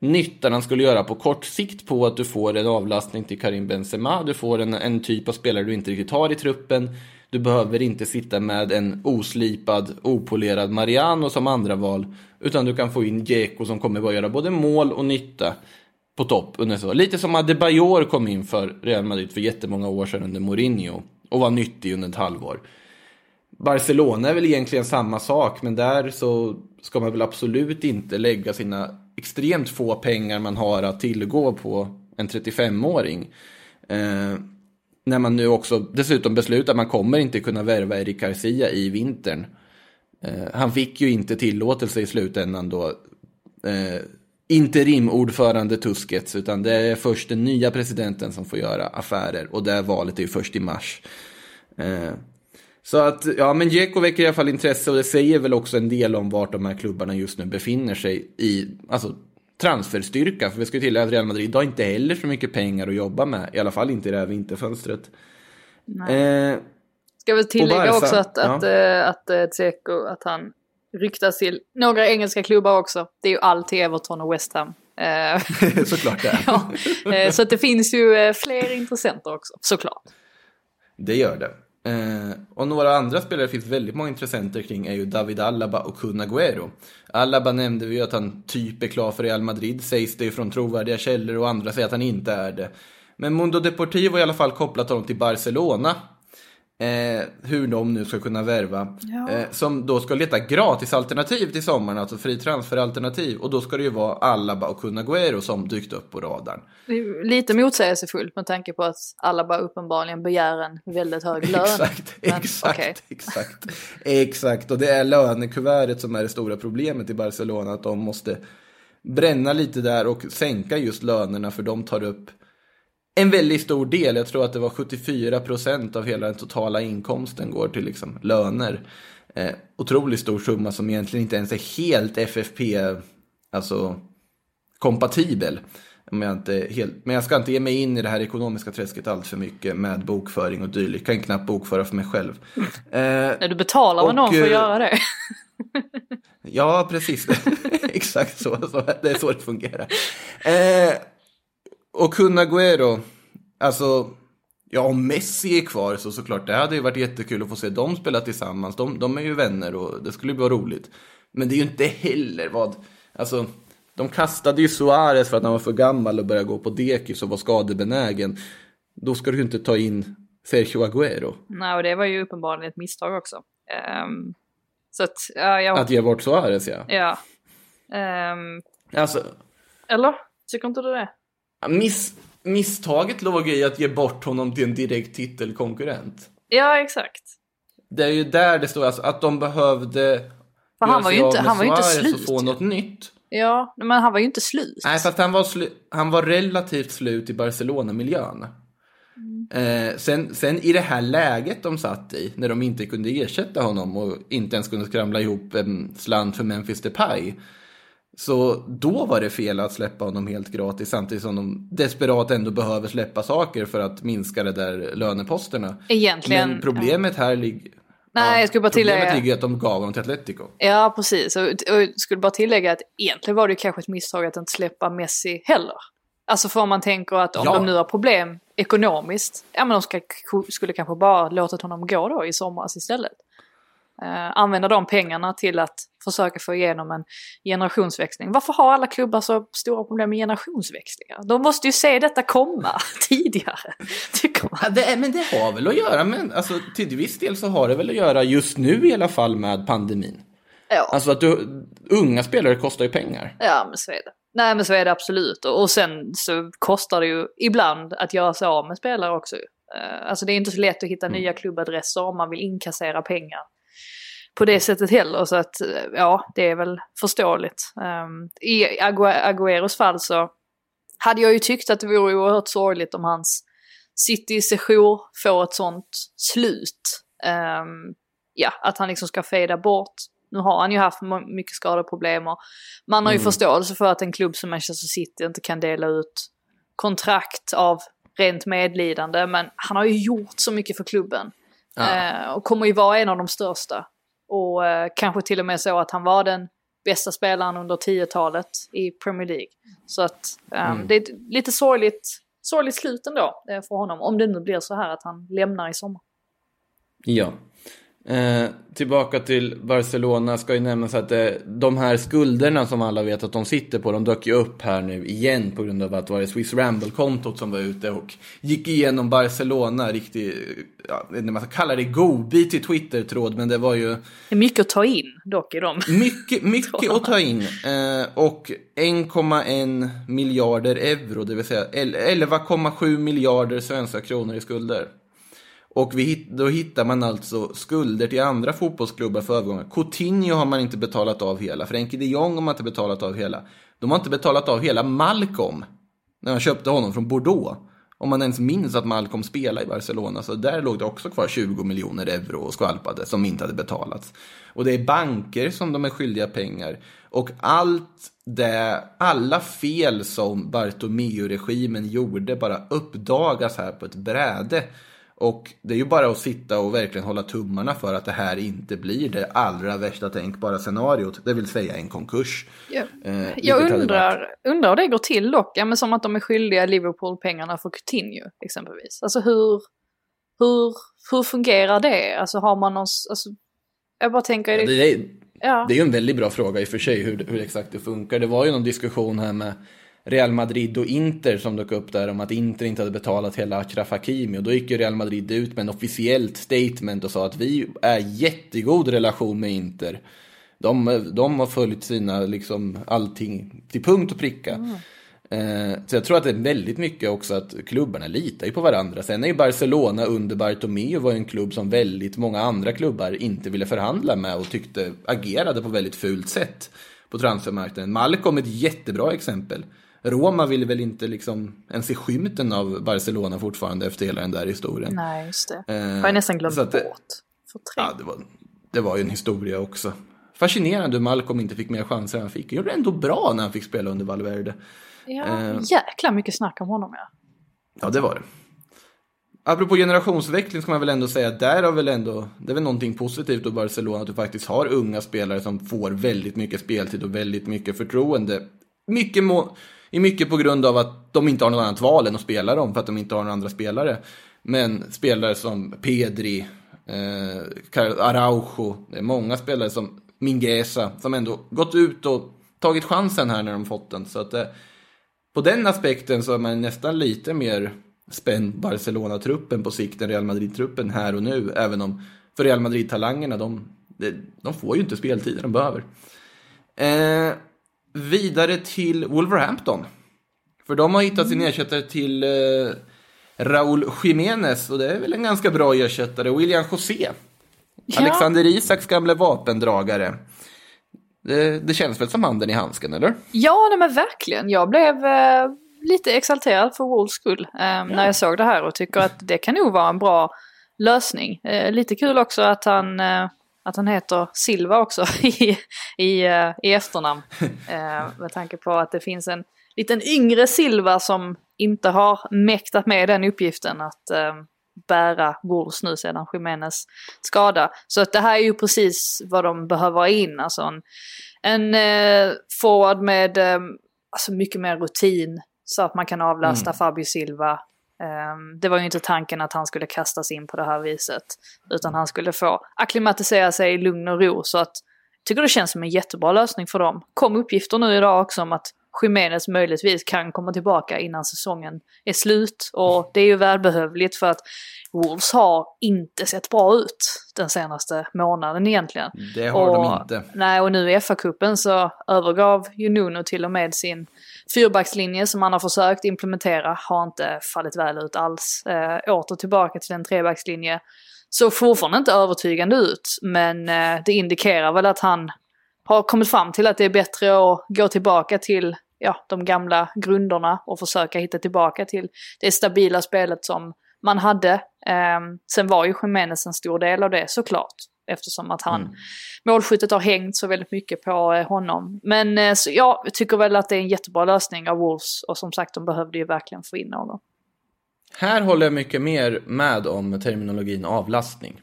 nyttan han skulle göra på kort sikt på att du får en avlastning till Karim Benzema. Du får en, en typ av spelare du inte riktigt har i truppen. Du behöver inte sitta med en oslipad, opolerad Mariano som andra val. Utan du kan få in Dzeko som kommer att göra både mål och nytta på topp. Under så. Lite som Adebayor kom in för Real Madrid för jättemånga år sedan under Mourinho. Och var nyttig under ett halvår. Barcelona är väl egentligen samma sak, men där så ska man väl absolut inte lägga sina extremt få pengar man har att tillgå på en 35-åring. Eh, när man nu också dessutom beslutar att man kommer inte kunna värva Eric Garcia i vintern. Eh, han fick ju inte tillåtelse i slutändan då. Eh, interimordförande Tuskets, utan det är först den nya presidenten som får göra affärer och det valet är ju först i mars. Eh, så att, ja men Dzeko väcker i alla fall intresse och det säger väl också en del om vart de här klubbarna just nu befinner sig i, alltså transferstyrka. För vi ska ju tillägga att Real Madrid har inte heller så mycket pengar att jobba med, i alla fall inte i det här vinterfönstret. Eh, Ska väl tillägga Barca, också att, ja. att, eh, att, eh, Dzeko, att han ryktas till några engelska klubbar också. Det är ju alltid Everton och West Ham. Eh, såklart det. ja, så att det finns ju fler intressenter också, såklart. Det gör det. Eh, och några andra spelare det finns väldigt många intressenter kring är ju David Alaba och Kun Agüero. Alaba nämnde vi ju att han typ är klar för Real Madrid, sägs det ju från trovärdiga källor och andra säger att han inte är det. Men Mundo Deportivo har i alla fall kopplat honom till Barcelona. Eh, hur de nu ska kunna värva. Ja. Eh, som då ska leta gratisalternativ till sommaren, alltså fri transferalternativ. Och då ska det ju vara Alaba och Kun Agüero som dykt upp på radarn. Lite motsägelsefullt med tanke på att alla bara uppenbarligen begär en väldigt hög lön. Exakt, Men, exakt, okej. exakt. Exakt, och det är lönekuvertet som är det stora problemet i Barcelona. Att de måste bränna lite där och sänka just lönerna för de tar upp en väldigt stor del. Jag tror att det var 74 procent av hela den totala inkomsten går till liksom löner. Eh, otroligt stor summa som egentligen inte ens är helt FFP, alltså kompatibel. Om jag inte helt, men jag ska inte ge mig in i det här ekonomiska träsket allt för mycket med bokföring och dylikt. Kan knappt bokföra för mig själv. Eh, När du betalar Och, någon för att eh, göra det. Ja, precis. Exakt så, så. Det är så det fungerar. Eh, och Kun Agüero, alltså, ja om Messi är kvar så såklart, det hade ju varit jättekul att få se dem spela tillsammans. De, de är ju vänner och det skulle ju vara roligt. Men det är ju inte heller vad, alltså, de kastade ju Suarez för att han var för gammal och började gå på dekis och var skadebenägen. Då ska du ju inte ta in Sergio Agüero. Nej, och det var ju uppenbarligen ett misstag också. Ehm, så att, ja, jag, Att ge bort Suarez, ja. ja. Ehm, Alltså, eller? Tycker inte du det? Miss, misstaget låg i att ge bort honom till en direkt titelkonkurrent. Ja, exakt. Det är ju där det står, alltså, att de behövde För han var ju inte, han var inte slut. och få något nytt. Ja, men han var ju inte slut. Nej, fast han var, slu- han var relativt slut i Barcelona-miljön. Mm. Eh, sen, sen i det här läget de satt i, när de inte kunde ersätta honom och inte ens kunde skramla ihop en slant för Memphis Depay. Så då var det fel att släppa honom helt gratis samtidigt som de desperat ändå behöver släppa saker för att minska det där löneposterna. Egentligen. Men problemet här ligger... Nej, jag skulle bara Problemet tillägga- ligger att de gav honom till Atletico. Ja, precis. Och jag skulle bara tillägga att egentligen var det kanske ett misstag att inte släppa Messi heller. Alltså för om man tänker att om Ja. de nu har problem ekonomiskt, ja men de ska, skulle kanske bara låtit honom gå då i somras istället. Eh, använda de pengarna till att försöka få igenom en generationsväxling. Varför har alla klubbar så stora problem med generationsväxlingar? De måste ju se detta komma tidigare, tycker man. Ja, det är, men det har väl att göra med, alltså till viss del så har det väl att göra just nu i alla fall med pandemin. Ja. Alltså att du, unga spelare kostar ju pengar. Ja, men så är det. Nej, men så är det absolut. Och, sen så kostar det ju ibland att göra sig av med spelare också. Eh, alltså det är inte så lätt att hitta nya klubbadresser om man vill inkassera pengar på det sättet heller. Så att eh, ja, det är väl förståeligt. Um, I Agüeros fall så hade jag ju tyckt att det vore oerhört sorgligt om hans City-sejour får ett sånt slut. Ehm, ja, att han liksom ska fejda bort. Nu har han ju haft mycket skadeproblem och man har ju förståelse för att en klubb som Manchester City inte kan dela ut kontrakt av rent medlidande. Men han har ju gjort så mycket för klubben. Eh, och kommer ju vara en av de största. Och eh, kanske till och med så att han var den bästa spelaren under 10-talet i Premier League. Så att eh, det är ett lite sorgligt, sorgligt slut ändå eh, för honom. Om det nu blir så här att han lämnar i sommar. Ja. Eh, tillbaka till Barcelona ska ju nämnas att eh, de här skulderna som alla vet att de sitter på, de dök ju upp här nu igen på grund av att det var det Swiss Ramble-kontot som var ute och gick igenom Barcelona, riktigt, ja, man ska kalla det godbit i Twitter-tråd, men det var ju mycket att ta in dock i dem. mycket, mycket att ta in. Eh, och 1,1 miljarder euro, det vill säga 11,7 miljarder svenska kronor i skulder. Och vi, då hittar man alltså skulder till andra fotbollsklubbar för övergångar. Coutinho har man inte betalat av hela. Frenkie de Jong har man inte betalat av hela. De har inte betalat av hela Malcolm. När man köpte honom från Bordeaux. Om man ens minns att Malcolm spelade i Barcelona. Så där låg det också kvar 20 miljoner euro och skvalpade som inte hade betalats. Och det är banker som de är skyldiga pengar. Och allt det, alla fel som Bartomeu-regimen gjorde bara uppdagas här på ett bräde. Och det är ju bara att sitta och verkligen hålla tummarna för att det här inte blir det allra värsta tänkbara scenariot. Det vill säga en konkurs. Ja. Eh, Jag undrar, undrar hur det går till dock. Ja, men som att de är skyldiga Liverpool pengarna för Coutinho exempelvis. Alltså hur, hur, hur fungerar det? Alltså har man någon, alltså, jag bara tänker, det, Det är, ja. det är ju en väldigt bra fråga i och för sig hur, hur exakt det funkar. Det var ju någon diskussion här med Real Madrid och Inter som dök upp där om att Inter inte hade betalat hela Achraf Hakimi och då gick ju Real Madrid ut med en officiellt statement och sa att vi är jättegod relation med Inter. De, de har följt sina, liksom, allting till punkt och pricka. Eh, så jag tror att det är väldigt mycket också att klubbarna litar ju på varandra. Sen är ju Barcelona under Bartomeu var ju en klubb som väldigt många andra klubbar inte ville förhandla med och tyckte agerade på väldigt fult sätt på transfermarknaden. Malcolm är ett jättebra exempel. Roma ville väl inte liksom ens se skymten av Barcelona fortfarande efter hela den där historien. Nej, just det. Eh, har jag nästan glömt att bort. Ja, det var, det var ju en historia också. Fascinerande hur Malcolm inte fick mer chanser än han fick. Gjorde det ändå bra när han fick spela under Valverde. Ja, eh, jäkla mycket snack om honom ja. Ja, det var det. Apropå generationsväxling ska man väl ändå säga att där har väl ändå, det är väl någonting positivt då Barcelona att du faktiskt har unga spelare som får väldigt mycket speltid och väldigt mycket förtroende. Mycket må, är mycket på grund av att de inte har något annat val än att spela dem för att de inte har några andra spelare. Men spelare som Pedri, eh, Araujo, det är många spelare som Mingesa som ändå gått ut och tagit chansen här när de fått den. Så att eh, på den aspekten så är man nästan lite mer spänd Barcelona-truppen på sikt än Real Madrid-truppen här och nu. Även om för Real Madrid-talangerna, de, de, de får ju inte speltiden de behöver. Eh, vidare till Wolverhampton. För de har hittat sin ersättare till eh, Raúl Jiménez och det är väl en ganska bra ersättare. William José. Ja. Alexander Isaks gamla vapendragare. Det, det känns väl som handen i handsken, eller? Ja, nej, men verkligen. Jag blev eh, lite exalterad för Wolves skull eh, när jag såg det här och tycker att det kan nog vara en bra lösning. Eh, lite kul också att han, eh, att han heter Silva också i, i, eh, i efternamn. Eh, med tanke på att det finns en liten yngre Silva som inte har mäktat med den uppgiften att eh, bära Wolves nu sedan Jiménez skada. Så att det här är ju precis vad de behöver ha in. Alltså en, en eh, forward med eh, alltså mycket mer rutin så att man kan avlasta Fabio Silva. Ehm, det var ju inte tanken att han skulle kastas in på det här viset. Utan han skulle få akklimatisera sig i lugn och ro. Så att jag tycker det känns som en jättebra lösning för dem. Kom uppgifter nu idag också om att Jiménez möjligtvis kan komma tillbaka innan säsongen är slut. Och det är ju välbehövligt för att Wolves har inte sett bra ut den senaste månaden egentligen. Det har de inte. Nej, och nu i FA-cupen så övergav ju Nuno till och med sin fyrbackslinje som han har försökt implementera. Har inte fallit väl ut alls. Eh, åter tillbaka till en trebackslinje. Så fortfarande inte övertygande ut, men eh, det indikerar väl att han har kommit fram till att det är bättre att gå tillbaka till ja, de gamla grunderna och försöka hitta tillbaka till det stabila spelet som man hade. Eh, sen var ju Jiménez en stor del av det såklart. Eftersom att han, målskyttet har hängt så väldigt mycket på eh, honom. Men eh, så, ja, jag tycker väl att det är en jättebra lösning av Wolves och som sagt de behövde ju verkligen få in honom. Här håller jag mycket mer med om terminologin avlastning.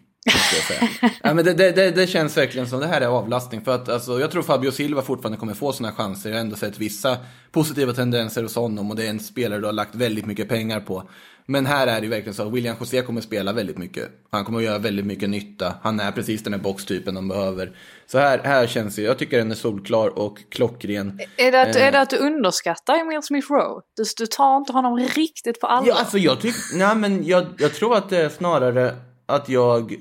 Ja, men det, det, det, det känns verkligen som det här är avlastning. För att alltså, jag tror Fabio Silva fortfarande kommer få sina chanser. Jag har ändå sett vissa positiva tendenser hos honom och det är en spelare du har lagt väldigt mycket pengar på. Men här är det verkligen så att William José kommer spela väldigt mycket. Han kommer att göra väldigt mycket nytta. Han är precis den här boxtypen de behöver. Så här, här känns det, jag tycker den är solklar och klockren. Är det att, Eh. är det att du underskattar Emil Smith Rowe? Du, du tar inte honom riktigt på allvar? Ja, alltså jag tycker, nej men jag, jag tror att det är snarare att jag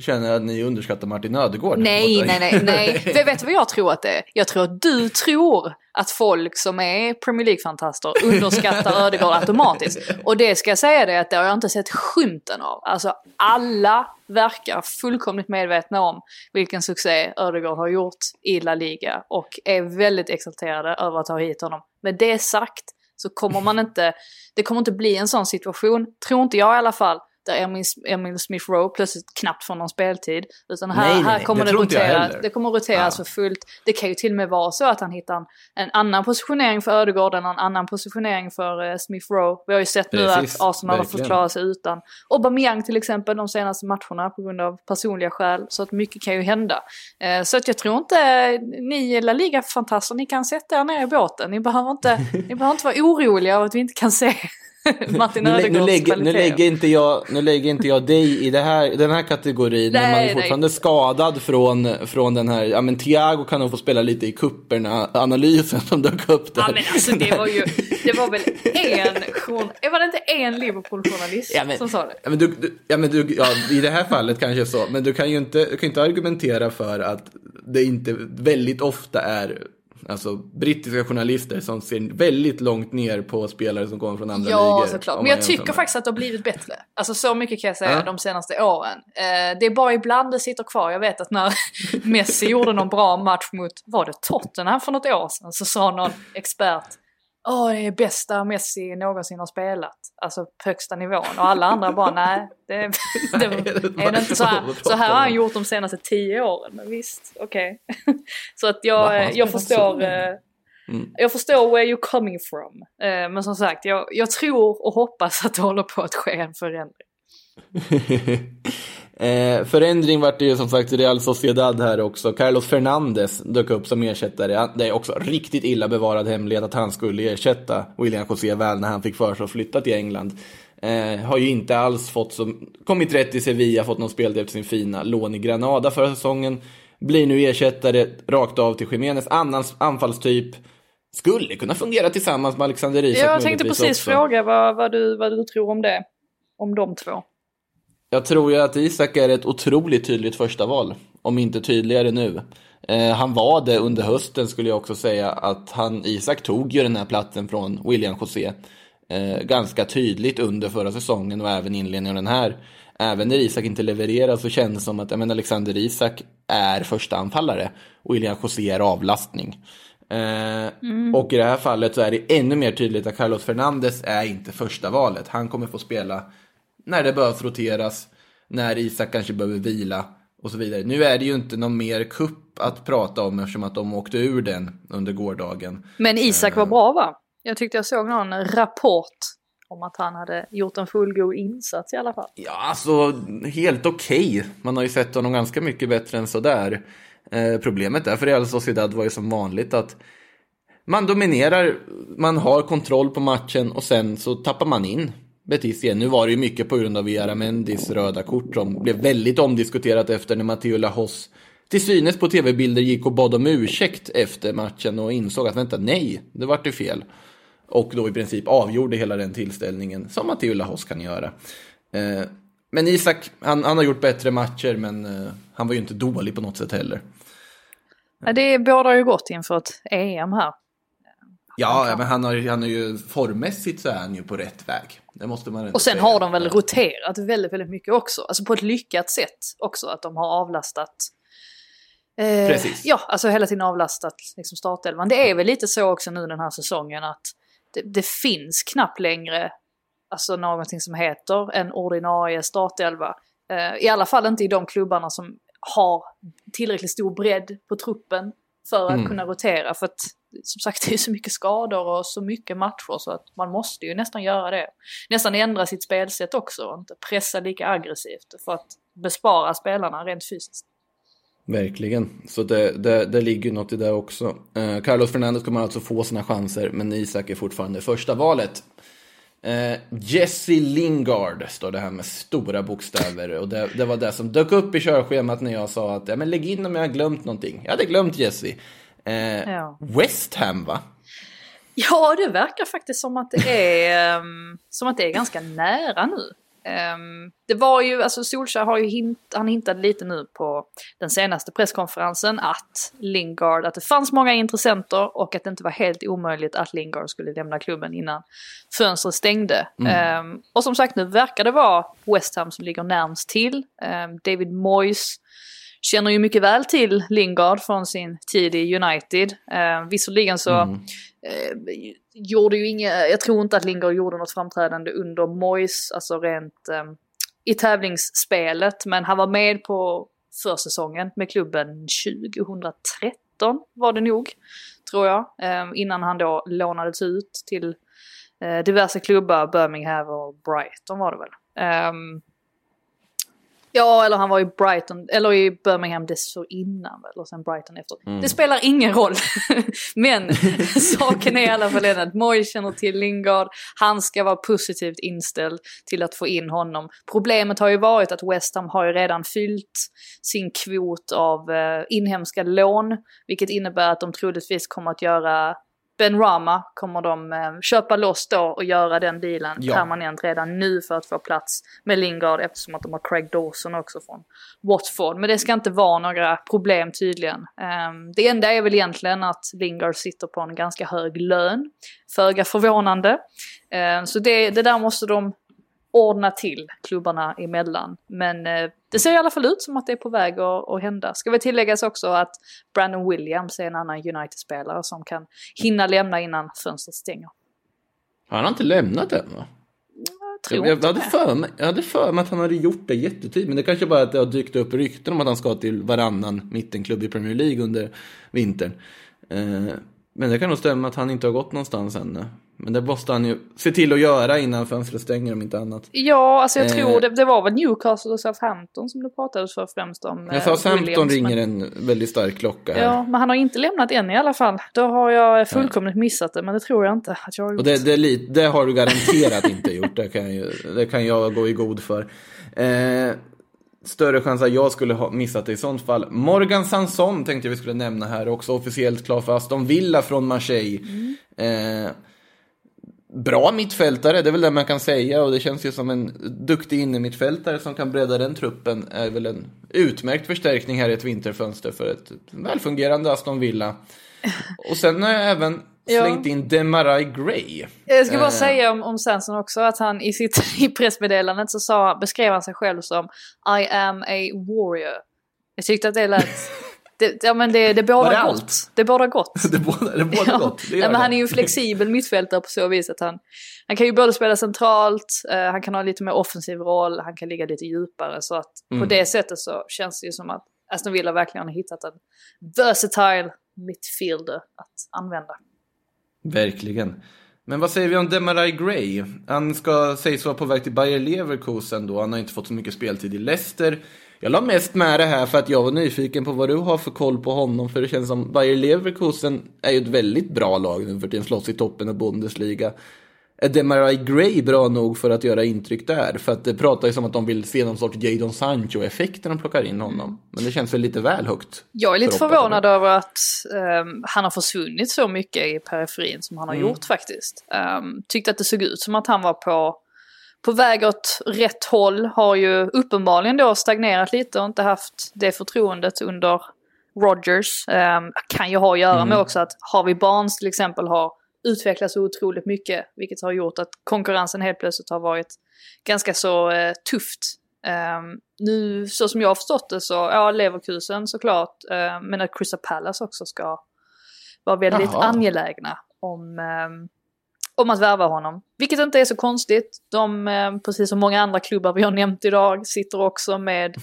känner att ni underskattar Martin Ödegård. Nej, nej, nej, nej. För vet du vad jag tror att det är? Jag tror att du tror att folk som är Premier League-fantaster underskattar Ödegaard automatiskt. Och det ska jag säga det att det har jag inte sett skymten av. Alltså alla verkar fullkomligt medvetna om vilken succé Ödegaard har gjort i La Liga och är väldigt exalterade över att ha hit honom. Med det sagt så kommer man inte, det kommer inte bli en sån situation, tror inte jag i alla fall, där Emil, Emil Smith Rowe plötsligt knappt får någon speltid. Utan här, Nej, nej, här kommer det det, rotera, det kommer roteras Ja. för fullt. Det kan ju till och med vara så att han hittar en, en annan positionering för Ödegård än en annan positionering för eh, Smith Rowe. Vi har ju sett nu Precis, att Arsenal har fått klara sig utan Aubameyang till exempel de senaste matcherna på grund av personliga skäl. Så att mycket kan ju hända. Eh, så att jag tror inte ni La Liga-fantaster, ni kan sätta er ner i båten. Ni behöver inte, ni behöver inte vara oroliga över att vi inte kan se Martin Nu, nu, lägger, nu, lägger inte jag, nu lägger inte jag dig i det här, den här kategorin, men Nej, man är nej. fortfarande skadad från, från den här, ja men Thiago kan nog få spela lite i kupperna, analysen som dök upp där. Ja men alltså det var ju, det var väl en, jour- var det inte en Liverpool-journalist Ja, men- som sa det? Ja, men du, du, ja, men du, ja, I det här fallet kanske så, men du kan ju inte, du kan inte argumentera för att det inte väldigt ofta är alltså, brittiska journalister som ser väldigt långt ner på spelare som kommer från andra Ja ligor. såklart, om men jag tycker med- faktiskt att det har blivit bättre. Alltså så mycket kan jag säga Ja. de senaste åren. Eh, det är bara ibland det sitter kvar. Jag vet att när Messi gjorde någon bra match mot, var det Tottenham för något år sedan, så sa någon expert Åh, det är bästa Messi någonsin har spelat. Alltså på högsta nivån. Och alla andra bara, nej, det, det, det är det inte så här. Så här har han gjort de senaste tio åren. Men visst, okej. Så att jag, jag förstår... eh, Mm. Jag förstår where you're coming from. Eh, Men som sagt, jag, jag tror och hoppas att det håller på att ske en förändring. eh, förändring vart det ju som sagt Real Sociedad här också. Carlos Fernandes dök upp som ersättare. Det är också riktigt illa bevarad hemlighet att han skulle ersätta William José väl när han fick för sig att flytta till England. Eh, har ju inte alls fått som, kommit rätt i Sevilla, fått någon speltid efter sin fina lån i Granada förra säsongen. Blir nu ersättare rakt av till Jiménez, annan anfallstyp. Skulle kunna fungera tillsammans med Alexander Isak Jag tänkte precis också. fråga vad, vad, du, vad du tror om det. Om de två. Jag tror ju att Isak är ett otroligt tydligt första val, om inte tydligare nu. Eh, han var det under hösten skulle jag också säga att han, Isak tog ju den här platsen från William José. Eh, ganska tydligt under förra säsongen och även inledningen av den här. Även när Isak inte levererar så känns det som att men Alexander Isak är första anfallare. William José är avlastning. Eh, Och i det här fallet så är det ännu mer tydligt att Carlos Fernandes är inte första valet. Han kommer få spela när det behövs roteras, när Isak kanske behöver vila och så vidare. Nu är det ju inte någon mer kupp att prata om eftersom att de åkte ur den under gårdagen. Men Isak Eh. var bra va? Jag tyckte jag såg någon rapport om att han hade gjort en fullgod insats i alla fall. Ja, alltså helt okej. Man har ju sett honom ganska mycket bättre än sådär. Eh, problemet är för Real Sociedad var ju som vanligt att man dominerar, man har kontroll på matchen och sen så tappar man in Betis igen. Nu var det ju mycket på grund av Iaramendis röda kort som blev väldigt omdiskuterat efter när Matteo Lahos till synes på tv-bilder gick och bad om ursäkt efter matchen och insåg att vänta, nej, det vart ju fel. Och då i princip avgjorde hela den tillställningen som Matteo Lahos kan göra. Eh, men Isak, han, han har gjort bättre matcher men eh, han var ju inte dålig på något sätt heller. Ja, det bådar ju gott inför ett EM här. Ja, men han har, han är ju formmässigt så är han ju på rätt väg. Det måste man Och sen säga. har de väl roterat väldigt, väldigt mycket också. Alltså på ett lyckat sätt också. Att de har avlastat. Eh, Precis. Ja, alltså hela tiden avlastat liksom startelvan. Det är väl lite så också nu den här säsongen att det, det finns knappt längre alltså någonting som heter en ordinarie startelva. Eh, I alla fall inte i de klubbarna som har tillräckligt stor bredd på truppen för att Mm. kunna rotera. För att som sagt det är så mycket skador och så mycket matcher så att man måste ju nästan göra det. Nästan ändra sitt spelsätt också och inte pressa lika aggressivt för att bespara spelarna rent fysiskt. Verkligen, så det, det, det ligger ju något i det också. Eh, Carlos Fernandez kommer alltså få sina chanser, men Isak är fortfarande första valet. Eh, Jesse Lingard står det här med stora bokstäver och det, det var det som dök upp i körschemat när jag sa att ja, men lägg in om jag har glömt någonting. Jag hade glömt Jesse. Eh, Ja. West Ham va? Ja, det verkar faktiskt som att det är, ehm, som att det är ganska nära nu. Ehm, det var ju, alltså Solskjaer har ju hint, han hintade lite nu på den senaste presskonferensen att Lingard, att det fanns många intressenter och att det inte var helt omöjligt att Lingard skulle lämna klubben innan fönstret stängde. Ehm, och som sagt nu verkar det vara West Ham som ligger närmst till. David Moyes känner ju mycket väl till Lingard från sin tid i United. Eh, visserligen så eh, gjorde ju inga, jag tror inte att Lingard gjorde något framträdande under Moyes, alltså rent eh, i tävlingsspelet, men han var med på försäsongen med klubben 2013 var det nog, tror jag, eh, innan han då lånades ut till eh, diverse klubbar, Birmingham och Brighton var det väl. Ehm, Ja, eller han var i Brighton, eller i Birmingham dessförinnan väl, och sen Brighton efter. Mm. Det spelar ingen roll. Men saken är i alla fall den att Moyes känner till Lingard. Han ska vara positivt inställd till att få in honom. Problemet har ju varit att West Ham har ju redan fyllt sin kvot av eh, inhemska lån. Vilket innebär att de troligtvis kommer att göra Ben Rama kommer de eh, köpa loss då och göra den dealen Ja. permanent redan nu för att få plats med Lingard eftersom att de har Craig Dawson också från Watford. Men det ska inte vara några problem tydligen. Ehm, det enda är väl egentligen att Lingard sitter på en ganska hög lön. Föga förvånande. Ehm, så det, det där måste de ordna till klubbarna emellan. Men eh, det ser i alla fall ut som att det är på väg att, att hända. Ska vi tilläggas också att Brandon Williams är en annan United-spelare som kan hinna lämna innan fönstret stänger. Han har inte lämnat än va? Jag tror Jag, hade för mig, jag hade för mig att han hade gjort det jättetidigt. Men det kanske bara är att det har dykt upp rykten om att han ska till varannan mittenklubb i Premier League under vintern. Eh, men det kan nog stämma att han inte har gått någonstans än. Men det måste han ju se till att göra innan fönstret stänger om inte annat. Ja, alltså jag Eh. tror det, det var väl Newcastle och Southampton som det pratades för främst om. Eh, Southampton Williams, ringer men, en väldigt stark klocka här. Ja, men han har inte lämnat än i alla fall. Då har jag fullkomligt missat det, men det tror jag inte att jag har gjort. Och det, det, det har du garanterat inte gjort, det kan, jag, det kan jag gå i god för. Eh, större chans att jag skulle ha missat det i sånt fall. Morgan Sanson tänkte jag vi skulle nämna här också, officiellt klar för Aston Villa från Marseille. Eh, bra mittfältare, det är väl det man kan säga och det känns ju som en duktig innermittfältare som kan bredda den truppen är väl en utmärkt förstärkning här i ett vinterfönster för ett välfungerande Aston Villa. Och sen har jag även Ja. slängt in Demarai Gray. Jag ska bara Eh. säga om, om Svensson också att han i sitt i pressmeddelandet så sa, beskrev han sig själv som I am a warrior. Jag tyckte att det lät... Det, ja men det, det båda Var det gott. allt? Det båda gott. Det är båda, det är båda Ja. gott. Det gör men han är ju flexibel mittfältare på så vis att han, han kan ju både spela centralt, eh, han kan ha lite mer offensiv roll, han kan ligga lite djupare. Så att Mm. på det sättet så känns det ju som att Aston Villa verkligen har hittat en versatile mittfielder att använda. Verkligen. Men vad säger vi om Demarai Gray? Han ska sägs vara på väg till Bayer Leverkusen då. Han har inte fått så mycket speltid i Leicester. Jag la mest med det här för att jag var nyfiken på vad du har för koll på honom. För det känns som Bayer Leverkusen är ju ett väldigt bra lag nu för tiden. Slåss i toppen av Bundesliga. Är Demarai Gray bra nog för att göra intryck där? För att det pratar ju som att de vill se någon sorts Jadon Sancho-effekt när de plockar in honom. Men det känns väl lite väl högt. Jag är lite för förvånad över att ehm, han har försvunnit så mycket i periferin som han har gjort faktiskt. Um, tyckte att det såg ut som att han var på, på väg åt rätt håll. Har ju uppenbarligen då stagnerat lite och inte haft det förtroendet under Rodgers. Um, kan ju ha att göra med också att Harvey Barnes till exempel har utvecklats otroligt mycket. Vilket har gjort att konkurrensen helt plötsligt har varit ganska så eh, tufft. Ehm, nu så som jag har förstått det så, ja Leverkusen såklart, uh, men att Crystal Palace också ska vara väldigt Jaha. angelägna om, ehm, om att värva honom. Vilket inte är så konstigt. De, ehm, precis som många andra klubbar vi har nämnt idag, sitter också med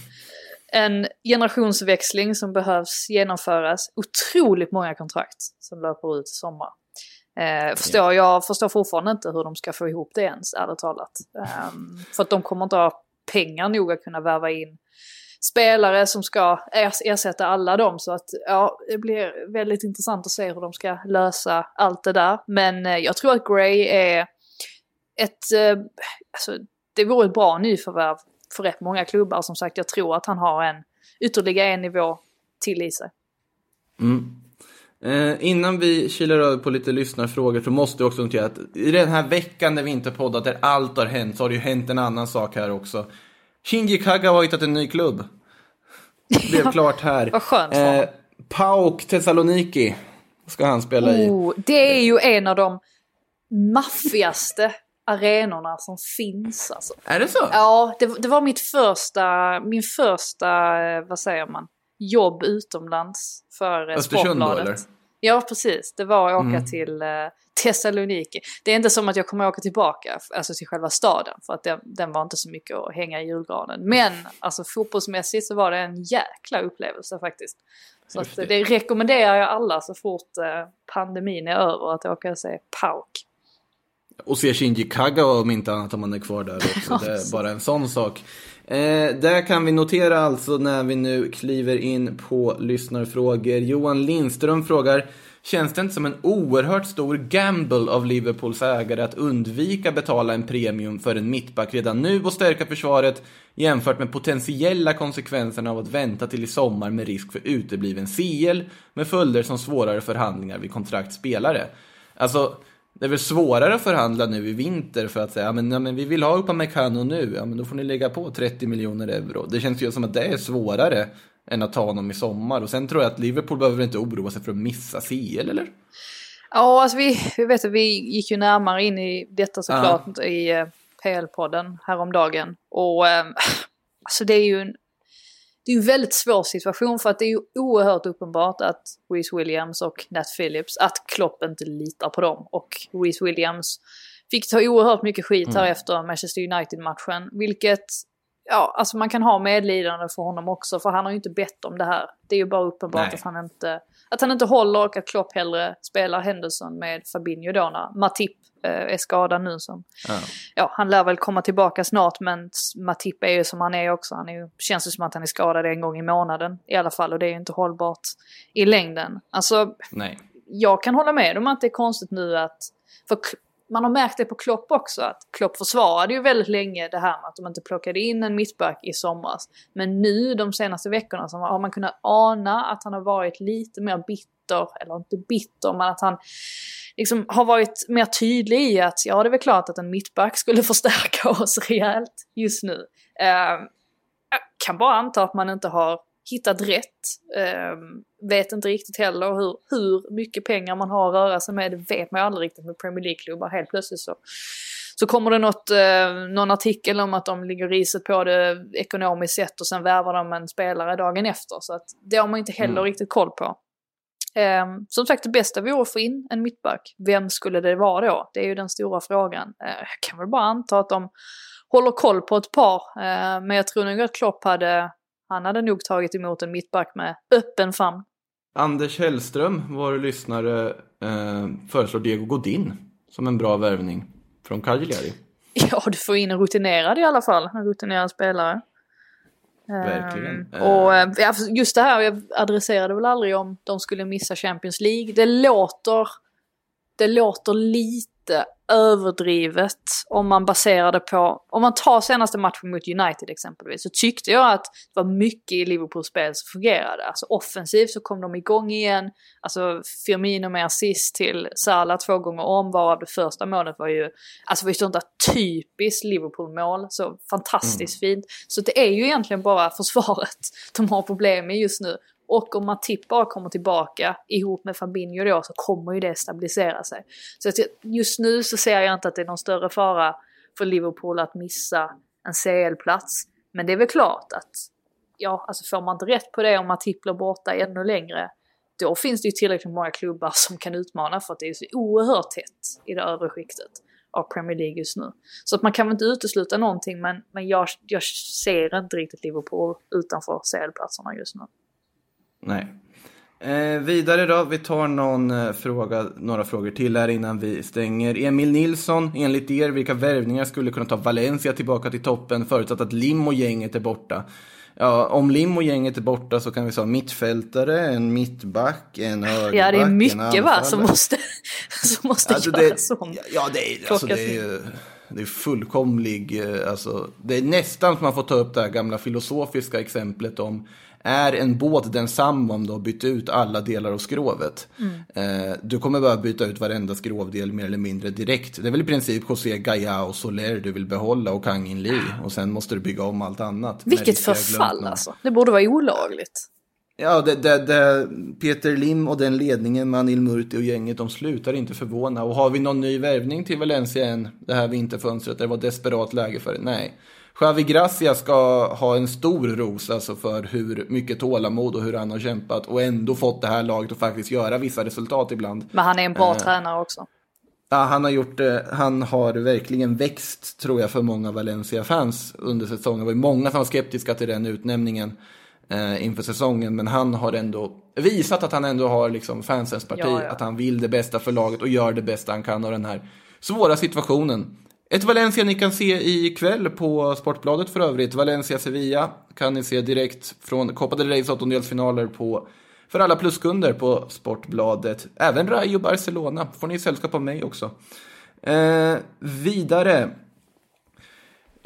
en generationsväxling som behövs genomföras. Otroligt många kontrakt som löper ut i sommar. Eh, förstår, Jag förstår fortfarande inte hur de ska få ihop det ens, ärligt talat. Ehm, för att de kommer inte ha pengar nog att kunna värva in spelare som ska ers- ersätta alla dem. Så att ja, det blir väldigt intressant att se hur de ska lösa allt det där. Men eh, jag tror att Gray är ett, eh, alltså det vore ett bra nyförvärv för rätt många klubbar. Som sagt, jag tror att han har en ytterligare en nivå till i sig. Mm. Eh, innan vi kilar över på lite lyssnarfrågor så måste jag också notera att i den här veckan när vi inte poddat där allt har hänt så har det ju hänt en annan sak här också. Shinji Kagawa har hittat en ny klubb. Det blev klart här. vad skönt för eh, PAOK Thessaloniki ska han spela i. Oh, det är ju en av de maffigaste arenorna som finns alltså. Är det så? Ja, det, det var mitt första, min första, eh, vad säger man, jobb utomlands för Östersund då, Sportbladet. eller? Ja, precis. Det var att åka Mm. till eh, Thessaloniki. Det är inte som att jag kommer att åka tillbaka, alltså till själva staden, för att den, den var inte så mycket att hänga i julgranen. Men alltså fotbollsmässigt så var det en jäkla upplevelse faktiskt. Så att, eh, det rekommenderar jag alla så fort eh, pandemin är över att åka och se PAOK. Och se Shinji Kagawa om inte annat om han är kvar där också. Det är bara en sån sak. Eh, där kan vi notera alltså när vi nu kliver in på lyssnarfrågor. Johan Lindström frågar Känns det inte som en oerhört stor gamble av Liverpools ägare att undvika betala en premium för en mittback redan nu och stärka försvaret jämfört med potentiella konsekvenserna av att vänta till i sommar med risk för utebliven CL med följder som svårare förhandlingar vid kontraktspelare? Alltså, det är väl svårare att förhandla nu i vinter för att säga ja, men, ja, men vi vill ha Upamecano nu, ja men då får ni lägga på 30 miljoner euro. Det känns ju som att det är svårare än att ta honom i sommar. Och sen tror jag att Liverpool behöver inte oroa sig för att missa CL, eller? Ja, alltså vi, vi vet att vi gick ju närmare in i detta såklart i eh, PL-podden häromdagen. Och eh, alltså det är ju en, det är ju en väldigt svår situation för att det är ju oerhört uppenbart att Reece Williams och Nat Phillips, att Klopp inte litar på dem. Och Reece Williams fick ta oerhört mycket skit här efter Manchester United-matchen. Vilket, ja, alltså man kan ha medlidande för honom också för han har ju inte bett om det här. Det är ju bara uppenbart Nej. att han inte, att han inte håller och att Klopp hellre spelar Henderson med Fabinho då när Matip är skadad nu som Ja. ja, han lär väl komma tillbaka snart men Matip är ju som han är också. Han är ju, känns ju som att han är skadad en gång i månaden i alla fall och det är ju inte hållbart i längden. Alltså, Nej. jag kan hålla med om att det är konstigt nu att... För man har märkt det på Klopp också, att Klopp försvarade ju väldigt länge det här med att de inte plockade in en mittback i somras. Men nu de senaste veckorna så har man kunnat ana att han har varit lite mer bitter, eller inte bitter, men att han liksom har varit mer tydlig i att ja, det är väl klart att en mittback skulle förstärka oss rejält just nu. Eh, jag kan bara anta att man inte har hittat rätt. Eh, vet inte riktigt heller hur, hur mycket pengar man har att röra sig med. Det vet man ju aldrig riktigt med Premier League-klubbar. Helt plötsligt så, så kommer det något, eh, någon artikel om att de ligger riset på det ekonomiskt sett och sen värvar de en spelare dagen efter. Så att det har man inte heller riktigt koll på. Eh, som sagt, det bästa vore att få in en mittback. Vem skulle det vara då? Det är ju den stora frågan. Eh, jag kan väl bara anta att de håller koll på ett par. Eh, men jag tror nog att Klopp hade, han hade nog tagit emot en mittback med öppen famn. Anders Hellström, vår lyssnare, eh, föreslår Diego Godin som en bra värvning från Cagliari. Ja, du får in en rutinerad i alla fall. En rutinerad spelare. Verkligen. Ehm, och eh, ja, för just det här, jag adresserade väl aldrig om de skulle missa Champions League. Det låter, det låter lite överdrivet om man baserar det på, om man tar senaste matchen mot United exempelvis, så tyckte jag att det var mycket i Liverpools spel som fungerade. Alltså offensivt så kom de igång igen, alltså Firmino med assist till Salah två gånger om, varav det första målet var ju, alltså var ju sånt där typiskt Liverpool-mål, så fantastiskt fint. Så det är ju egentligen bara försvaret de har problem med just nu. Och om Matip bara kommer tillbaka ihop med Fabinho då så kommer ju det stabilisera sig. Så att just nu så ser jag inte att det är någon större fara för Liverpool att missa en CL-plats. Men det är väl klart att, ja, alltså får man inte rätt på det om Matip blir borta ännu längre, då finns det ju tillräckligt många klubbar som kan utmana för att det är så oerhört tätt i det övre skiktet av Premier League just nu. Så att man kan väl inte utesluta någonting men, men jag, jag ser inte riktigt Liverpool utanför CL-platserna just nu. Nej. Eh, vidare då, vi tar någon, eh, fråga, några frågor till här innan vi stänger. Emil Nilsson, enligt er, vilka värvningar skulle kunna ta Valencia tillbaka till toppen förutsatt att Lim och gänget är borta? Ja, om Lim och gänget är borta så kan vi säga mittfältare, en mittback, en högerback, Ja, det är mycket va som måste, som måste Alltså göras om. ja, det är, alltså, det är, det är fullkomlig, eh, alltså, det är nästan som man får ta upp det här gamla filosofiska exemplet om är en båt densamma om du har bytt ut alla delar av skrovet? Mm. Eh, du kommer bara byta ut varenda skrovdel mer eller mindre direkt. Det är väl i princip José Gaia och Soler du vill behålla och Kang In Lee. Och sen måste du bygga om allt annat. Med Vilket förfall alltså. Det borde vara olagligt. Ja, det, det, det, Peter Lim och den ledningen, Manil Murti och gänget, de slutar inte förvåna. Och har vi någon ny värvning till Valencia än det här vinterfönstret? Det var desperat läge för det? Nej. Javi Gracia ska ha en stor ros alltså för hur mycket tålamod och hur han har kämpat och ändå fått det här laget att faktiskt göra vissa resultat ibland. Men han är en bra Eh. tränare också. Ja, han har gjort det. Han har verkligen växt, tror jag, för många Valencia-fans under säsongen. Det var ju många som var skeptiska till den utnämningen eh, inför säsongen. Men han har ändå visat att han ändå har liksom fansens parti. Ja, ja. Att han vill det bästa för laget och gör det bästa han kan av den här svåra situationen. Ett Valencia ni kan se ikväll på Sportbladet för övrigt. Valencia-Sevilla kan ni se direkt från Copa del Reys åttondelsfinaler på för alla pluskunder på Sportbladet. Även Rayo Barcelona får ni sällskap av mig också. Eh, vidare.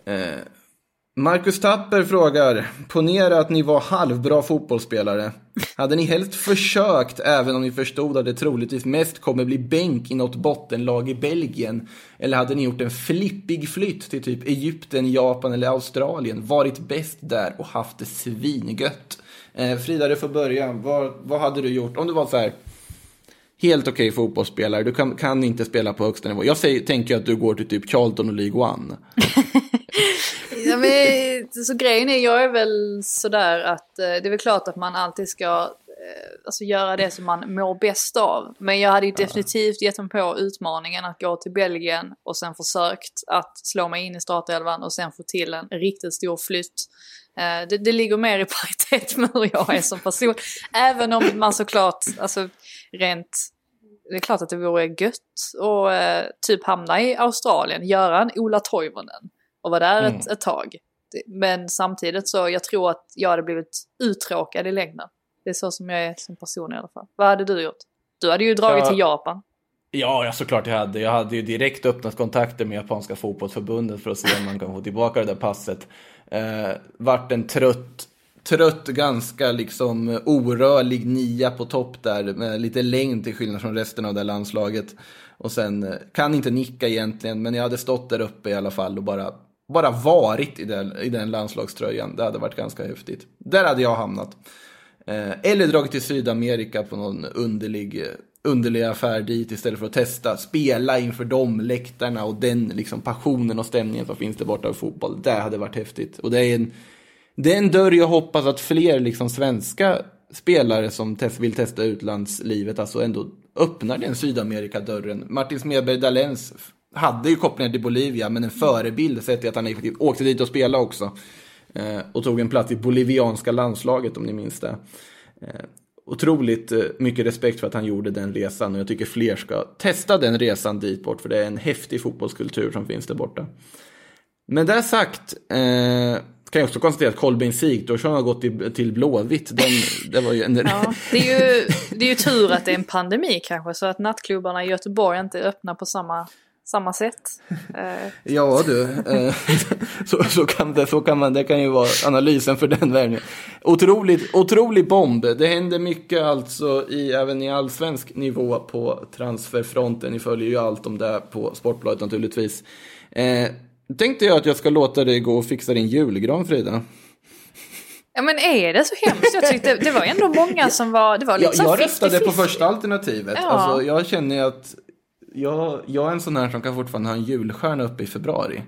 Eh, Marcus Tapper frågar, ponera att ni var halvbra fotbollsspelare. Hade ni helst försökt, även om ni förstod att det troligtvis mest kommer bli bänk i något bottenlag i Belgien? Eller hade ni gjort en flippig flytt till typ Egypten, Japan eller Australien, varit bäst där och haft det svingött? Eh, Frida, du får börja. Vad, vad hade du gjort om du var så här helt okej okay fotbollsspelare, du kan, kan, inte spela på högsta nivå. Jag säger, tänker att du går till typ Charlton och League One. ja, men, så grejen är, jag är väl sådär att eh, det är väl klart att man alltid ska alltså, göra det som man mår bäst av. Men jag hade ju definitivt gett mig på utmaningen att gå till Belgien och sen försökt att slå mig in i startelvan och sen få till en riktigt stor flytt. Eh, det, det ligger mer i paritet med hur jag är som person. Även om man såklart, alltså rent det är klart att det vore gött och eh, typ hamna i Australien, göra en Ola Toivonen och vara där mm. ett, ett tag. Men samtidigt så, jag tror att jag hade blivit uttråkad i längden. Det är så som jag är som person i alla fall. Vad hade du gjort? Du hade ju dragit ja. till Japan. Ja, ja, såklart jag hade. Jag hade ju direkt öppnat kontakter med japanska fotbollsförbundet för att se om man kan få tillbaka det där passet. Eh, vart en trött, trött, ganska liksom orörlig nia på topp där med lite längd till skillnad från resten av det landslaget. Och sen eh, kan inte nicka egentligen, men jag hade stått där uppe i alla fall och bara, bara varit i den, i den landslagströjan. Det hade varit ganska häftigt. Där hade jag hamnat. Eh, eller dragit till Sydamerika på någon underlig underlig affär dit istället för att testa, spela inför de läktarna och den liksom passionen och stämningen som finns där borta i fotboll. Det hade varit häftigt. Och det är en, det är en dörr jag hoppas att fler liksom svenska spelare som test, vill testa utlandslivet, alltså ändå öppnar den Sydamerika-dörren. Martin Smedberg Dalens hade ju kopplingar till Bolivia, men en förebild sett till att han åkte dit och spelade också. Eh, och tog en plats i bolivianska landslaget om ni minns det. Eh, otroligt eh, mycket respekt för att han gjorde den resan och jag tycker fler ska testa den resan dit bort för det är en häftig fotbollskultur som finns där borta. Men det sagt eh, kan jag också konstatera att Kolbeinn Sigthorsson har gått till, till Blåvitt. Den, det, var ju en... ja, det, är ju, det är ju tur att det är en pandemi kanske så att nattklubbarna i Göteborg inte är öppna på samma samma sätt. Eh. Ja du, eh, så, så, kan det, så kan man, det kan ju vara analysen för den värvningen. Otroligt, otrolig bomb. Det händer mycket alltså i, även i allsvensk nivå på transferfronten. Ni följer ju allt om det på Sportbladet naturligtvis. Eh, tänkte jag att jag ska låta dig gå och fixa din julgran Frida. Ja men är det så hemskt? Jag tyckte det var ändå många som var, det var lite Jag, jag röstade på första alternativet. Ja. Alltså, jag känner att jag, jag är en sån här som kan fortfarande ha en julstjärna uppe i februari.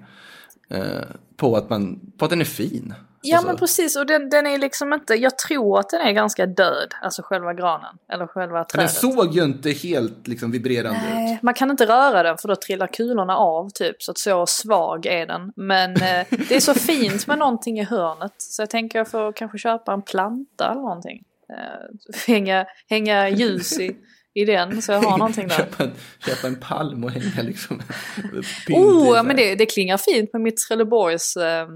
Eh, på, att man, på att den är fin. Ja alltså. men precis och den, den är liksom inte, jag tror att den är ganska död, alltså själva granen. Eller själva trädet. Den såg ju inte helt liksom vibrerande Nej, ut. Man kan inte röra den för då trillar kulorna av typ. Så att så svag är den. Men eh, det är så fint med någonting i hörnet. Så jag tänker jag får kanske köpa en planta eller någonting. Eh, hänga, hänga ljus i i den så jag har någonting där. köpa, en, köpa en palm och hänga liksom. oh, men det, det klingar fint med mitt Trelleborgs, eh,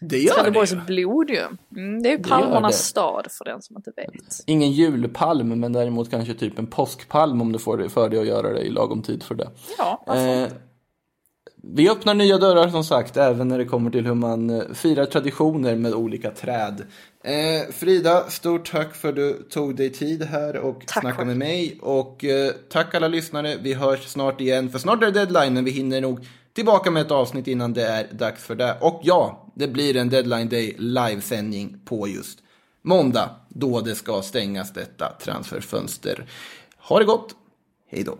det Trelleborgs det. blod ju. Mm, det är ju palmernas stad för den som inte vet. Ingen julpalm men däremot kanske typ en påskpalm om du får för dig att göra det i lagom tid för det. Ja, eh, vi öppnar nya dörrar som sagt, även när det kommer till hur man eh, firar traditioner med olika träd. Eh, Frida, stort tack för att du tog dig tid här och tack snackade med mig. Och eh, tack alla lyssnare, vi hörs snart igen. För snart är det deadline, men vi hinner nog tillbaka med ett avsnitt innan det är dags för det. Och ja, det blir en deadline day livesändning på just måndag, då det ska stängas detta transferfönster. Ha det gott, hej då!